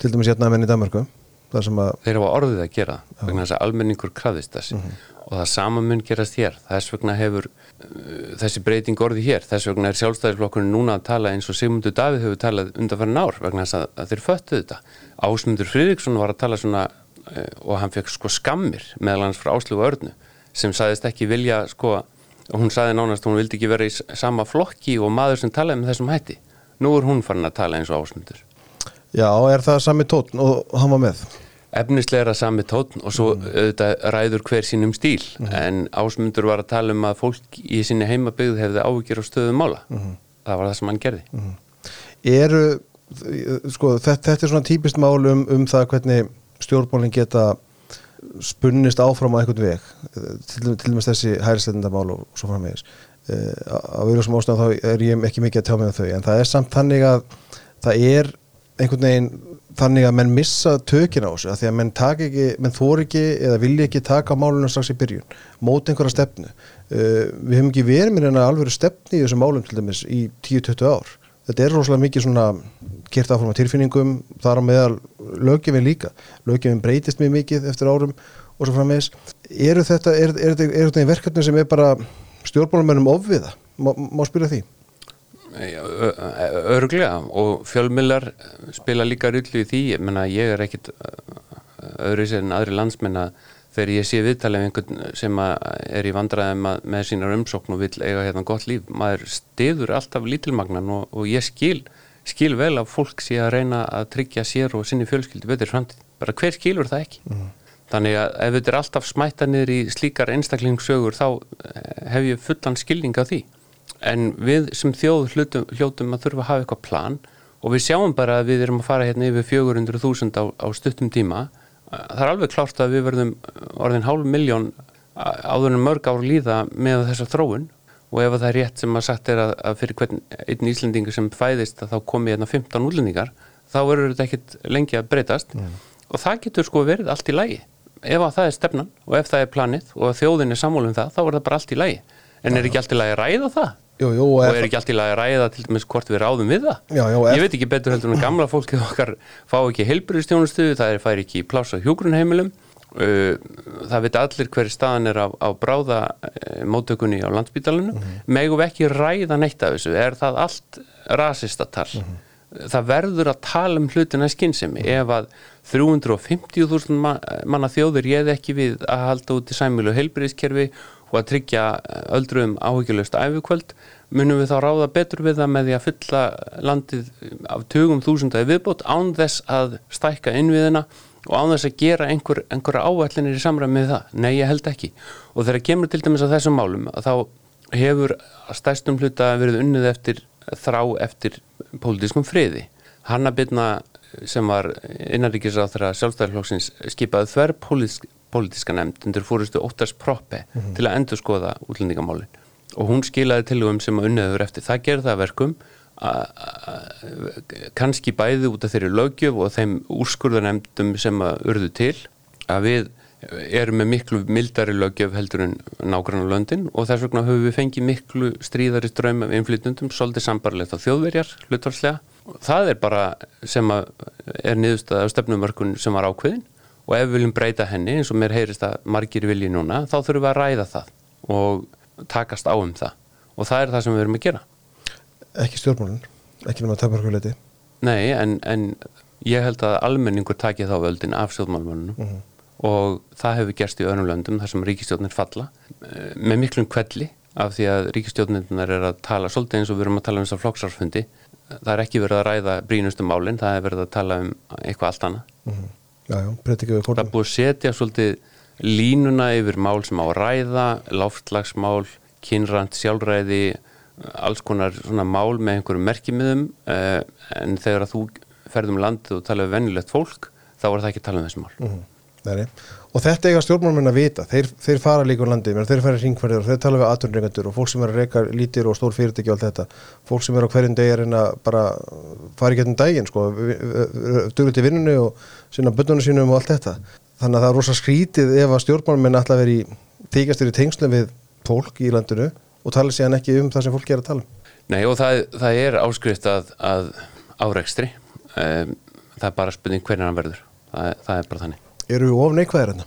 Til dæmis hérna menn í Danmarku að, þeir hafa orðið að gera það, vegna þess að almenningur krafðist þessi og það sama mun gerast hér. Þess vegna hefur uh, þessi breyting orðið hér, þess vegna er sjálfstæðisflokkurinn núna að tala eins og Sigmundur Davíð hefur talað undanfærin ár vegna þess að, að þeir föttu þetta. Ásmundur Friðriksson var að tala svona uh, og hann fekk sko skammir meðal hans frá Áslöfu Örnu sem sagðist ekki vilja sko hún sagði nánast hún vildi ekki vera í sama flokki og maður sem talaði með þessum hætti. Nú er hún farin að tala eins og Ásmundur. Já, er það sami tótn og hann var með? Efnislegra sami tótn og svo auðvitað ræður hver sínum stíl. En ásmundur var að tala um að fólk í sinni heimabyggð hefði áhyggjur á stöðum mála. Það var það sem hann gerði. Eru, sko, þetta, þetta er svona típist mál um, um það hvernig stjórnmálinn geta spunnist áfram á einhvern veg til, til dæmis þessi hærisleitindamál og svo framvegis uh, á auðvitað ástæðan þá er ég ekki mikið að tjá mig um þau en það er samt þannig að það er einhvern veginn þannig að menn missa tökin á þessu að því að menn taka ekki, menn þóri ekki eða vilja ekki taka á málunum strax í byrjun mót einhverja stefnu. Uh, við hefum ekki verið með alveg stefni í þessum málum til dæmis í 10-20 ár þetta er rosalega mikið svona kert áfram á tilfinningum, þar á meðal löggefin líka, löggefin breytist mjög mikið eftir árum og svo framvegis. Eru þetta, er, er, er, þetta verkefni sem er bara stjórnmálumennum ofviða, má, má spyrja því? Örglega og fjölmillar spila líka rullu í því. Ég, menna, ég er ekkit öðru sér en aðri landsmenn að þegar ég sé viðtalið einhvern sem er í vandræðum að, með sínar umsókn og vill eiga hérna gott líf, maður stiður alltaf lítilmagnan og, og ég skil skil vel að fólk sé að reyna að tryggja sér og sinni fjölskyldi betur framtíð. Bara hver skilur það ekki? Þannig að ef þetta er alltaf smætta niður í slíkar einstaklingssögur þá eh, hef ég fullan skilning á því. En við sem þjóð hlutum, hljótum að þurfa að hafa eitthvað plan og við sjáum bara að við erum að fara hérna yfir 400.000 á, á stuttum tíma það er alveg klárt að við verðum orðin hálf miljón áður en mörg ár líða með þessa þróun. Og ef það er rétt sem að sagt er að, að fyrir hvern einn Íslendingur sem fæðist að þá komi hérna 15 útlendingar þá verður þetta ekkit lengi að breytast. Og það getur sko verið allt í lagi. Ef að það er stefnan og ef það er planið og þjóðin er sammálum það þá er það bara allt í lagi. En er ekki allt í lagi að ræða það? Jú, jú, og er ekki allt í lagi að ræða til dæmis hvort við ráðum við það? Ef- ég veit ekki betur heldur en gamla fólkið okkar fá ekki heilbyrðistjónustu það er fær ekki á hjúgrunheimilum Uh, það veit allir hver staðan er á, á bráða uh, móttökunni á landsbítalunum megum við ekki ræða neitt af þessu? Er það allt rasistatal? Það verður að tala um hlutina skynsemi. Ef að 350.000 ma manna þjóður ég ekki við að halda út í sæmilu heilbyrðiskerfi og að tryggja öldruðum áhyggjulöst æfikvöld munum við þá ráða betur við það með því að fylla landið af tugum þúsunda í viðbót án þess að stækka innviðina og án þess að gera einhver, einhverja áætlinir í samræmi með það, nei ég held ekki. Og þegar kemur til dæmis að þessum málum að þá hefur að stærstum hluta verið unnið eftir þrá eftir pólitískum friði. Hanna Byrna sem var innanríkisráð þegar sjálfstæðarflokksins skipaði þver pólitíska nefnd undir fórustu Óttars Proppe mm -hmm. til að endur skoða útlendingamálin og hún skilaði tilugum sem að unniður eftir það gerði það verkum kannski bæði út af þeirri lögjöf og þeim úrskurðanemdum sem að urðu til að við erum með miklu mildari lögjöf heldur en nágrann á löndin og þess vegna höfum við fengið miklu stríðari ströym af inflytundum, svolítið sambarlegt á þjóðverjar hlutvarslega. Það er bara sem að er niðurstað af stefnumörkun sem var ákveðin og ef við viljum breyta henni eins og mér heyrist að margir vilji núna þá þurfum við að ræða það og takast á um það og það er það sem við erum að gera ekki stjórnmálun, ekki nema taparkuleiti Nei, en, en ég held að almenningur taki þá völdin af stjórnmálunum uh mhm. -huh. og það hefur gerst í öðrum löndum þar sem ríkistjórnir falla eh, með miklum kvelli af því að ríkistjórnirnar er að tala svolítið eins og við erum að tala um þess að flokksarfundi það er ekki verið að ræða brínustum málinn það er verið að tala um eitthvað allt annað uh mhm. Já, já, það er búið að setja svolítið línuna yfir mál sem á að ræða láftlagsmál, kynrand sjálfræði alls konar svona mál með einhverjum merkimiðum uh, en þegar að þú ferðum landið og tala um vennilegt fólk þá er það ekki að tala um þessi mál mm -hmm. Og þetta eiga stjórnmálmenn að vita þeir, þeir fara líka á landið, þeir fara í ringferðir og þeir tala við aðtunreikandur og fólk sem er að reyka lítir og stór fyrirtæki og allt þetta fólk sem er á hverjum degi að reyna bara fara í getnum daginn sko, dugur til vinnunni og sinna bönnunum sínum og allt þetta þannig að það er rosa skrítið ef að stjórnmálmenn alltaf veri tíkastur í tengslum við fólk í landinu og tala sér ekki um það sem fólk er að tala um. Nei og það, það er áskrift að, að áreikstri um, það er bara spurning hvernig hann verður það, það er bara þannig. Eru við of neikvæðir hérna?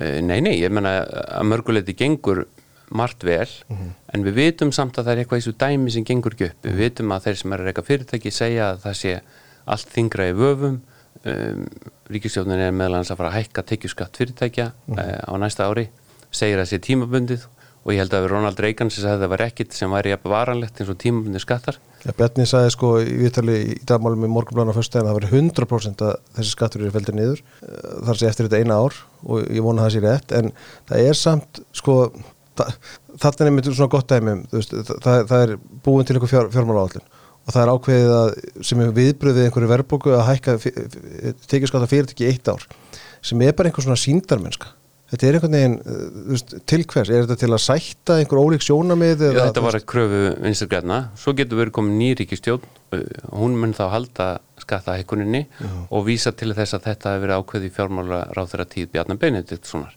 Uh, nei, nei, ég menna að mörguleiti gengur margt vel, mm -hmm. en við vitum samt að það er eitthvað í svo dæmi sem gengur ekki upp við vitum að þeir sem er að reyka fyrirtæki segja að það sé allt þingra í vöfum um, Ríkistjónin er meðlans að fara að hækka tekjuskatt fyrirtækja mm -hmm. uh, á næsta ári segir að það sé tímabundið og ég held að Ronald Reagan sem sagði að það var ekkit sem væri varanlegt eins og tímabundi skattar. Ja, Bjarni sagði sko í viðtali í dagmálum í morgunblána fyrst að það var 100% að þessi skattur eru feldir niður eh, þar sé eftir þetta eina ár og ég vona það sé rétt en það er samt sko þetta er einmitt svona gott dæmi veist, það, það er búin til einhver fjár, fjármála áallin og það er ákveðið að sem er viðbröðið einhverju verðbóku að hækka tekið skatta fyrir ekki eitt ár sem er bara einhver svona síndarmennska Þetta er einhvern veginn, uh, til hvers, er þetta til að sætta einhver ólík sjónamið? Já, þetta var að kröfu vinsturgræna, svo getur verið komið nýríkistjón, uh, hún mun þá halda skattahekkuninni og vísa til þess að þetta hefur verið ákveði fjármála ráð þeirra tíð Bjarnar Benediktssonar.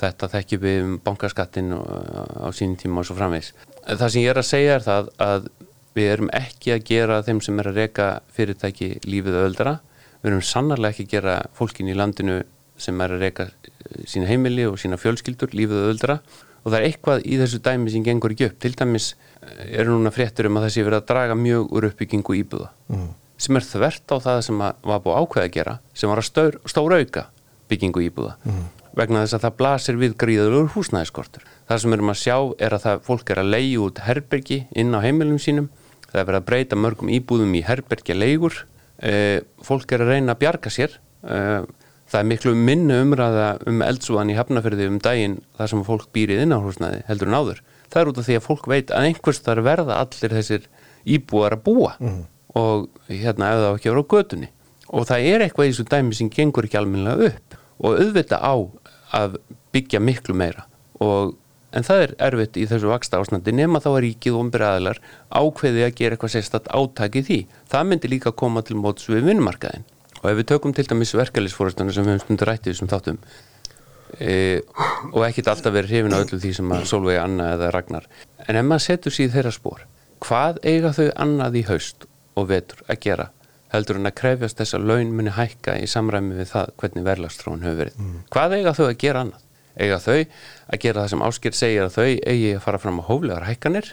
Þetta þekkjum við um bankaskattin á sínum tíma og svo framvegs. Það sem ég er að segja er það að við erum ekki að gera þeim sem er að reyka fyrirtæki lífið öldra, við erum sannarlega ekki að gera fólkin í landinu sem er að reyka eh, sína heimili og sína fjölskyldur, lífið og öldra og það er eitthvað í þessu dæmi sem gengur ekki upp. Til dæmis eh, eru núna fréttur um að sé verið að draga mjög úr uppbyggingu íbúða mm. sem er þvert á það sem var búið ákveð að gera sem var að stór, stóra auka byggingu íbúða mm. vegna þess að það blasir við gríðalur húsnæðiskortur. Það sem erum að sjá er að það, fólk er að leiði út herbergi inn á heimilum sínum, það er verið að breyta mörgum íbúðum í herbergi leigur, e, fólk er að reyna að bjarga sér e, það er miklu minnu umræða um eldsúan í hafnaferði um daginn þar sem fólk býrið inn á húsnaði heldur en áður. Það er út af því að fólk veit að einhvers þar verða allir þessir íbúar að búa mm. og hérna ef það ekki verið á gödunni og það er eitthvað í þessu dæmi sem gengur ekki alminlega upp og auðvita á að byggja miklu meira og en það er erfitt í þessu vaksta ásnandi nema þá að ríkið og umbyrjaðilar ákveði að gera eitthvað sérstatt átaki því. Það myndi líka koma til móts við vinnmarkaðin og ef við tökum til dæmis verkefælisfórastunum sem við höfum stundur rættið sem þáttum e, og ekkit alltaf verið hrifin á öllu því sem að Solveig, Anna eða Ragnar. En ef maður setur sér þeirra spór hvað eiga þau annað í haust og vetur að gera heldur en að krefjast þess að laun muni hækka í samræmi við það hvernig verðlagstróun hefur verið? Mm. hvað eiga þau að gera annað? Eiga þau að gera það sem ásker segir að þau eigi að fara fram á hóflegar hækkanir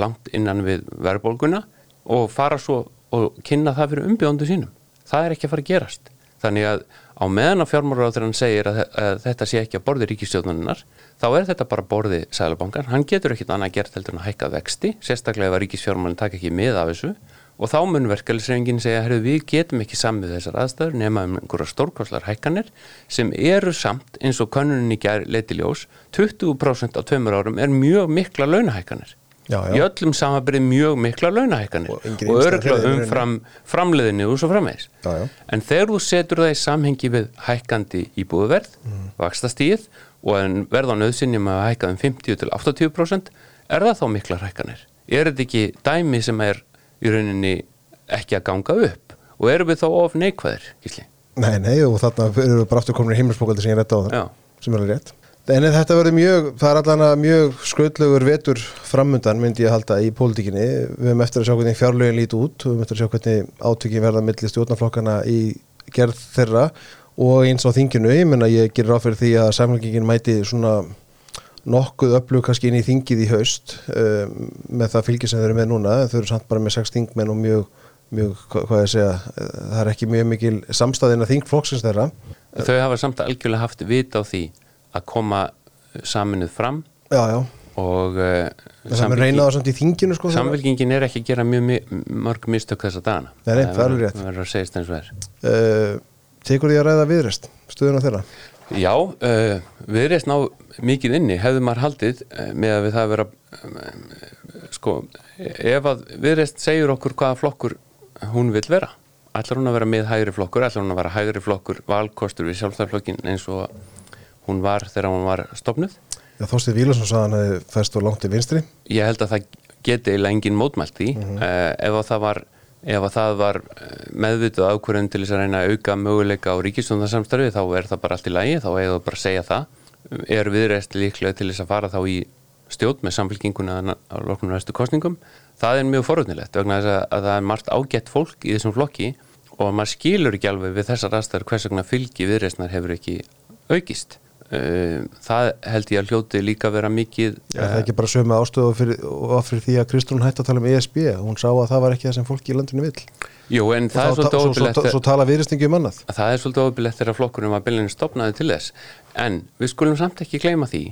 langt innan við verðbólguna og fara svo og kynna það fyrir umbjóndu sínum það er ekki að fara að gerast. Þannig að á meðan að fjármálaráþurann segir að, að þetta sé ekki að borði ríkistjóðuninnar þá er þetta bara borði sælubankan, hann getur ekkit annað gert heldur en að hækka vexti sérstaklega ef að ríkisfjármálinn takk ekki með af þessu. Og þá mun verkefælisreifingin segja herru við getum ekki samið þessar aðstæður nema um einhverja stórkostlar hækkanir sem eru samt eins og kannuninni gær leitiljós 20% á tveimur árum er mjög mikla launahækkanir Já, já. í öllum samanbyrði mjög mikla launahækkanir Og og, örgla umfram framleiðinni og svo já. en þegar þú setur það í samhengi við hækkandi íbúðverð, mm. vakstastíð og en verð á nöðsynjum að hækka um 50 til 80% er það þá mikla hækkanir? Er þetta ekki dæmi sem er í rauninni ekki að ganga upp og erum við þá of neikvæðir, Gísli? Nei, nei, og þarna erum við bara aftur komin í heimilsbókaldi sem ég rétt á það, sem er alveg rétt. En þetta verður mjög, það er allan að mjög skröldlegur vetur framundan myndi ég halda í pólitíkinni. Við höfum eftir að sjá hvernig fjárlögin líti út, við höfum eftir að sjá hvernig átökin verða millir stjórnarflokkana í gerð þeirra og eins á þinginu. Ég menna ég gerir ráð fyrir því að samfélgingin mæti svona nokkuð öflug kannski inn í þingið í haust um, með það fylgið sem þau eru með núna. Þau eru samt bara með sex þingmenn og mjög, mjög, hvað ég segja, það er ekki mjög mikil samstæðin að þingflokksins þeirra. Þau hafa samt algjörlega haft vita á því að koma saminuð fram Já, já. og uh, í þinginu sko samfélgingin er ekki að gera mjög mörg mistök þessa dagana. Nei, nei, það er verður að segja og er. uh, Tekur því að ræða viðrest Stöðun á þeirra Já, uh, viðreist ná mikið inni, hefði maður haldið uh, með að við það að vera um, sko, ef að viðreist segir okkur hvaða flokkur hún vil vera ætlar hún að vera með hægri flokkur ætlar hún að vera hægri flokkur valkostur við sjálfstæðarflokkin eins og hún var þegar hún var stopnuð Já, Þorstið Vílason sagði hann að þið fæst og langt í vinstri. Ég held að það geti eiginlega engin mótmælt því. Mhm. uh, ef að það var ef að það var eh, meðvituð ákvörðun til þess að reyna að auka möguleika á ríkistundarsamstarfi þá er það bara allt í lagi þá eigum við bara að segja það. Er viðreist líklega til þess að fara þá í stjórn með samfélkinguna á loknum næstu kostningum það er mjög forutnilegt vegna þess að, að það er margt ágætt fólk í þessum flokki og maður skilur ekki alveg við þessar aðstæður hvers vegna fylgi viðreistnar hefur ekki aukist Uh, það held ég að hljóti líka vera mikið Já, það er ekki bara sömu ástöðu fyrir, fyrir því að Kristrún hætti að tala um ESB hún sá að það var ekki það sem fólki í landinu vill. Jú, en það er og þá, svolítið svo, svo, svo, tala viðrestingi um annað. Það er svolítið óbyrlegt þegar flokkurum var bylunni stopnaði til þess. En við skulum samt ekki gleyma því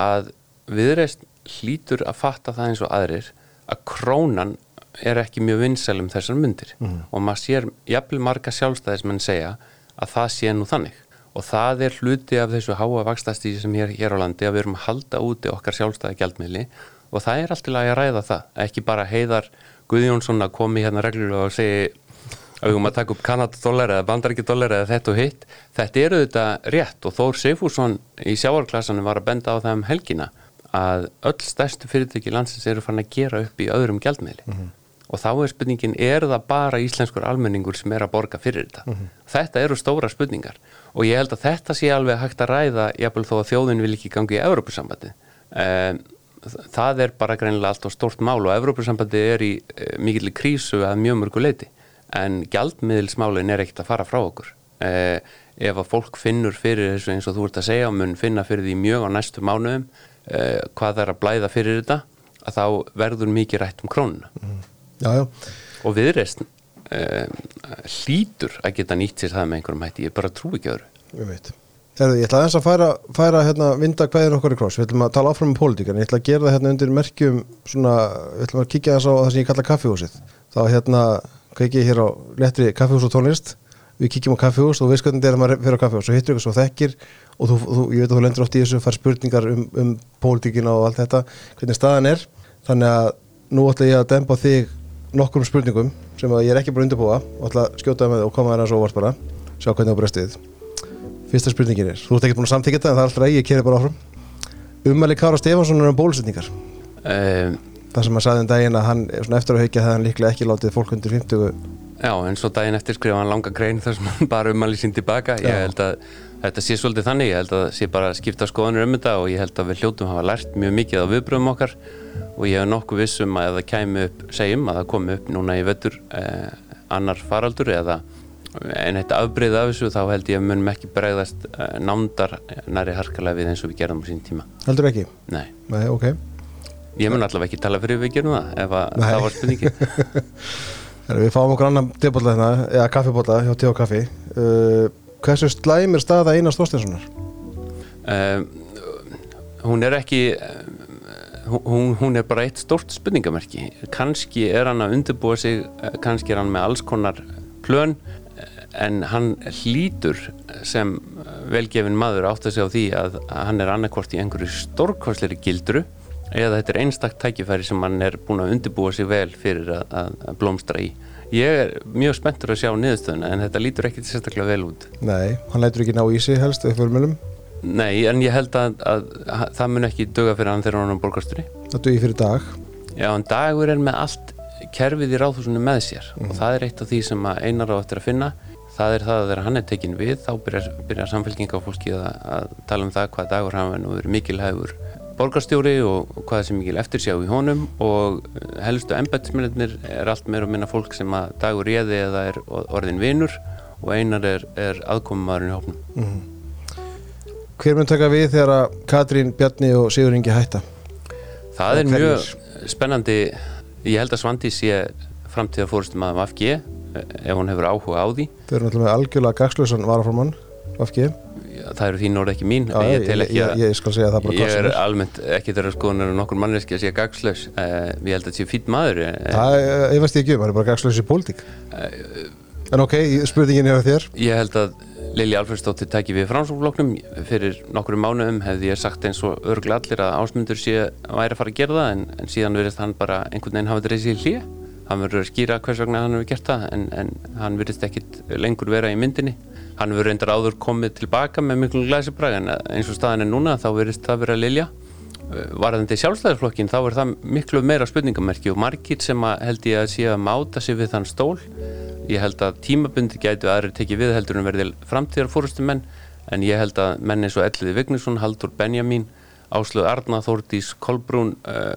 að viðreist hlýtur að fatta það eins og aðrir að krónan er ekki mjög vinsælum þessar myndir og maður sér jafnvel marga sjálfstæðismenn segja að það sé nú þannig og það er hluti af þessu háa vakstastíði sem hér, hér á landi að við erum að halda úti okkar sjálfstæði gjaldmiðli. Og það er alltaf að ræða það, ekki bara heiðar Guðjónsson að komi hérna reglulega og segi að við höfum að taka upp kanadadólar eða bandaríkidólar eða þetta og hitt. Þetta eru þetta rétt og Þór Seifússon í sjáarklasanum var að benda á það um helgina að öll stærstu fyrirtæki landsins eru fann að gera upp í öðrum gjaldmiðli og þá er spurningin, er það bara íslenskur almenningur sem er að borga fyrir þetta? Þetta eru stóra spurningar. Og ég held að þetta sé alveg hægt að ræða jafnvel þó að þjóðin vil ekki gangi í Evrópusambandi um, það er bara greinilega allt og stórt mál og Evrópusambandi er í uh, mikill krísu að mjög mörgu leiti en gjaldmiðilsmálin er ekkert að fara frá okkur. Uh, ef að fólk finnur fyrir þessu eins og þú ert að segja mun finna fyrir því mjög á næstu mánuðum uh, hvað það er að blæða fyrir þetta að þá verður mikið rætt um krónuna Já, já, og viðreist um, hlýtur að geta nýtt sér það með einhverjum hætti, ég bara trú ekki öðru. Ég ég ætla aðeins að færa, færa hérna, vinda hvaðir okkur í kross, við ætlum að tala áfram um pólitík en ég ætla að gera það hérna undir merkjum svona, við ætlum að kíkja þess á það sem ég kalla kaffihúsið. Þá hérna kveiki ég hér á letri kaffihús og tónlist. Við kíkjum á kaffihús og við skoðum þetta er að maður fyrir á kaffihús. Og hittur ykkur svo þekkir og þú, þú, ég veit að þú lendur oft í þessu fær spurningar um, um pólitíkina og allt þetta hvernig staðan er, þannig að nú ætla ég að dempa þig nokkrum spurningum sem að ég er ekki búin að undirbúa. Og ætla að skjóta með og koma þér að svo óvart bara. Sjá hvernig þú brestið Fyrsta spurningin er, þú ert ekki búin að samþykja þetta en það er alltaf ég keri bara áfram. Umæli Kára Stefánsson er um bólusetningar. Um, Það sem að sagði um daginn að hann eftir að haukja það hann líklega ekki látið fólk undir 50 Já, en svo daginn eftir skrifa hann langa grein þar sem hann bara umæli sín tilbaka. Ég Já. held að þetta sé svolítið þannig. Ég held að það sé bara að skipta skoðanur um þetta og ég held að við hljótum hafa lært mjög mikið á viðbröðum okkar og ég hef nokkuð vissum að það kæmi upp segjum að það komi upp núna í vettur eh, annar faraldur eða en eitt afbreyð af þessu þá held ég að munum ekki bregðast eh, nándar næri harkalega við eins og við gerðum á sín tíma. Heldur ekki? Nei, Nei, ok. Ég mun allavega ekki tala fyrir við gerum það ef það var spurningi Við fáum okkur annan tebólla hérna, eða kaffibólla hjá T og Kaffi. Uh, Hversu slæm er staða Einars Þorsteinssonar? um, hún er ekki hún, hún er bara eitt stort spurningamerki. Kannski er hann að undirbúa sig eh, kannski er hann með alls konar plön en hann hlýtur sem velgefin maður átt að segja á því að, hann er annarkvort í einhverju stórkvæsleiri gildru eða þetta er einstaktt tækifæri sem hann er búin að undirbúa sig vel fyrir að, að, blómstra í. Ég er mjög spenntur að sjá niðurstöðuna en þetta lítur ekki sérstaklega vel út. Nei, hann lætur ekki ná í sig helst við fjölmjölum Nei, en ég held að, að, að það mun ekki döga fyrir hann þegar hann er borgasturinn Það dugi fyrir dag. Já, en dagur er með allt kerfið í ráðhúsinu með sér. Mhm. og það er eitt af því sem að einar á eftir að finna. Það er það að þegar hann er tekinn við þá byrjar, byrjar samfélkinga á fólki að, að tala um það hvað dagur hafa nú verið mikilhægur borgarstjóri og, hvað þessi mikil eftirsjá í honum. Og eh, helstu embættismennir er allt meira og minna fólk sem að dagur réði eða er orðin vinur. Og einar er, er aðkomumarinn í hópnum Hver mun taka við þegar að Katrín, Bjarni og Sigur Ingi hætta? Það er mjög spennandi. Ég held að Svandi sé framtíða fórstum að VFG ef hún hefur áhuga á því. Þau eru náttúrulega algjörlega gagslösan varaformann Vafki það eru þín orð ekki mín Já, ég ég, tel ég, ekki ég, að ég skal segja það bara ég er almennt ekki þeirra skoðunar en nokkur manneski að sé gagslaus uh, ég held að þetta sé fýtt maður uh, Það eh, ég ekki um, það er bara gagslös í pólitík En ok, spurningin er á þér. Ég held að Lili Alfredsdóttir tæki við framsóknfloknum fyrir nokkru mánuðum hefði ég sagt eins og örglega allir að ásmundur sé að væri að fara að gera það en, en síðan verðist hann bara einhvern veginn hafa dreysið í hlýja hann verður að skýra hvers vegna hann hefur gert það en, en hann verðist ekkit lengur vera í myndinni. Hann verður reyndar áður komið tilbaka með miklu glæsibræð en eins og staðan er núna þá verðist það vera Lilja. Varðandi sjálfstæðarflokkin þá er það miklu meira spurningamerki og margir sem að held ég að sé að máta sig við þann stól ég held að tímabundi gætu aðrir tekið við heldur en verði framtíðar fórustum menn en ég held að menn eins og Elliði Vignesson, Haldur Benjamin Áslöð Arna, Þórdís Kolbrún uh,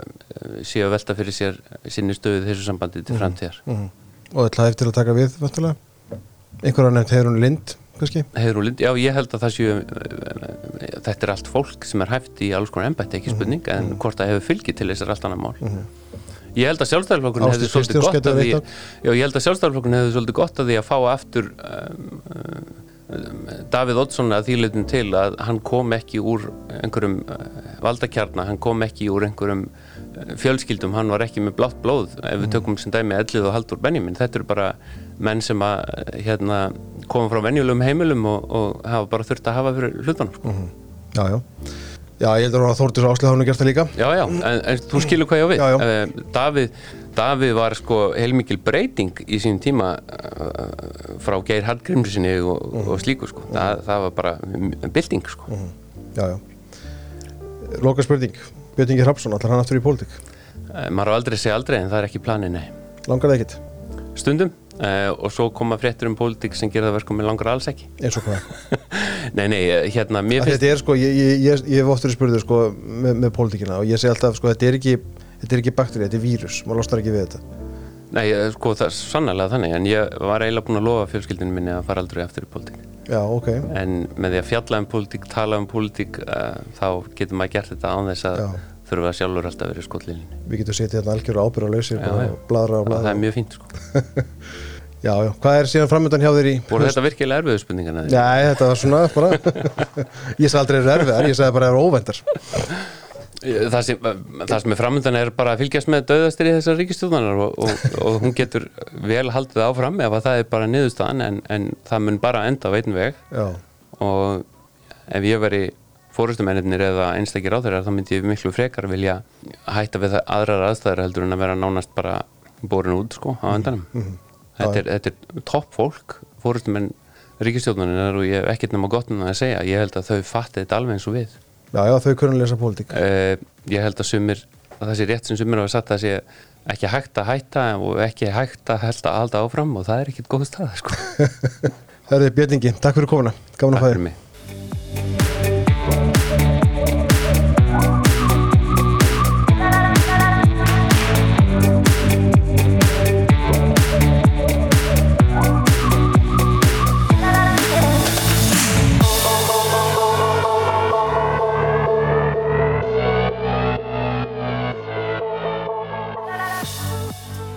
séu að velta fyrir sér sinni stöðu þessu sambandi til framtíðar. Mm. Og ætlaði eftir að taka við vantulega Einhverja nefnt Heirun Lind kannski? Heiður og Lind, já ég held að það séu uh, þetta er allt fólk sem er hæft í alls konar embætti, ekki spurning en hvort það hefur fylgi til þessar allt annar mál Ég held að sjálfstæðarflokkurinn hefði svolítið gott að því Já, ég held að sjálfstæðarflokkurinn hefði svolítið gott að því að fá aftur um, um, Davíð Oddsson að þýleitum til að hann kom ekki úr einhverjum uh, valdakjarna, hann kom ekki úr einhverjum uh, fjölskyldum, hann var ekki með blátt blóð ef við tökum sem dæmi Ellið og Haldur Benjamin. Þetta eru bara menn sem að hérna, koma frá venjulegum heimilum og, og hafa bara þurft að hafa fyrir hlutunum sko. Já, já Já, ég heldur að Þórdís Áslöð hafa nú gert það líka. Já, já, en, en þú skilur hvað ég á við. Já, já. Eh, Davíð, Davíð var sko heilmikil breyting í sín tíma uh, frá Geir Hallgrímsinni og, Mhm. og slíku sko. Það, það var bara bylting sko. Já, já. Loka spurning. Björn Ingi Hrapsson, allar hann aftur í pólitík? Uh, maður á aldrei segja aldrei en það er ekki planið, nei. Langar það ekkit? stundum uh, og svo koma fréttur um pólitík sem gera það verkum með langar alls ekki Eins og hvað? nei, nei, eh, hérna, Þetta er sko, ég, ég, ég, ég hef oftur spurður sko með, með pólitíkina og ég segi alltaf sko, þetta er ekki Þetta er ekki bakteri, þetta er vírus, maður losnar ekki við þetta nei, eh, sko, það er sannlega þannig en ég var eiginlega búin að lofa fjölskyldinu minni að fara aldrei aftur í pólitík Já, ok en með því að fjalla um pólitík, tala um pólitík uh, þá getur maður gert þetta án þess að Já. Þurfa sjálfur alltaf að vera í skotlíninu Við getum setið hérna algjör ábyrra lausir og bladra og það bladra er mjög fínt sko. Já, já, hvað er síðan framöndan hjá þér í voru þetta virkilega erfiðu spurningarna? Nei, þetta var svona bara Ég sagði aldrei er erfiðar, ég sagði bara er óvendar það sem, það sem er framöndan er bara að fylgjast með döðastir í þessar ríkistjóðanar og, og, og hún getur vel haldið áfram ef að það er bara niðurstaðan en, en það mun bara enda á einn veg. Já, og ef ég veri fórustumennir eða einstakir á þeirra þá myndi ég miklu frekar vilja hætta við aðrar aðstæður heldur en að vera nánast bara borin út sko á endanum. þetta, er, þetta er topp fólk fórustumenn ríkistjóðanar og ég hef ekkert nema gott um það að segja. Ég held að þau fatti þetta alveg eins og við. Já, já þau kunna lesa pólitík. Uh, ég held að sumir að það sé rétt sem sumir hafa satt að sé ekki hægt að hætta og ekki hægt að held að halda áfram og það er ekkit góð stað sko. Það er Björn Ingi, takk fyrir komuna. Gaman að mig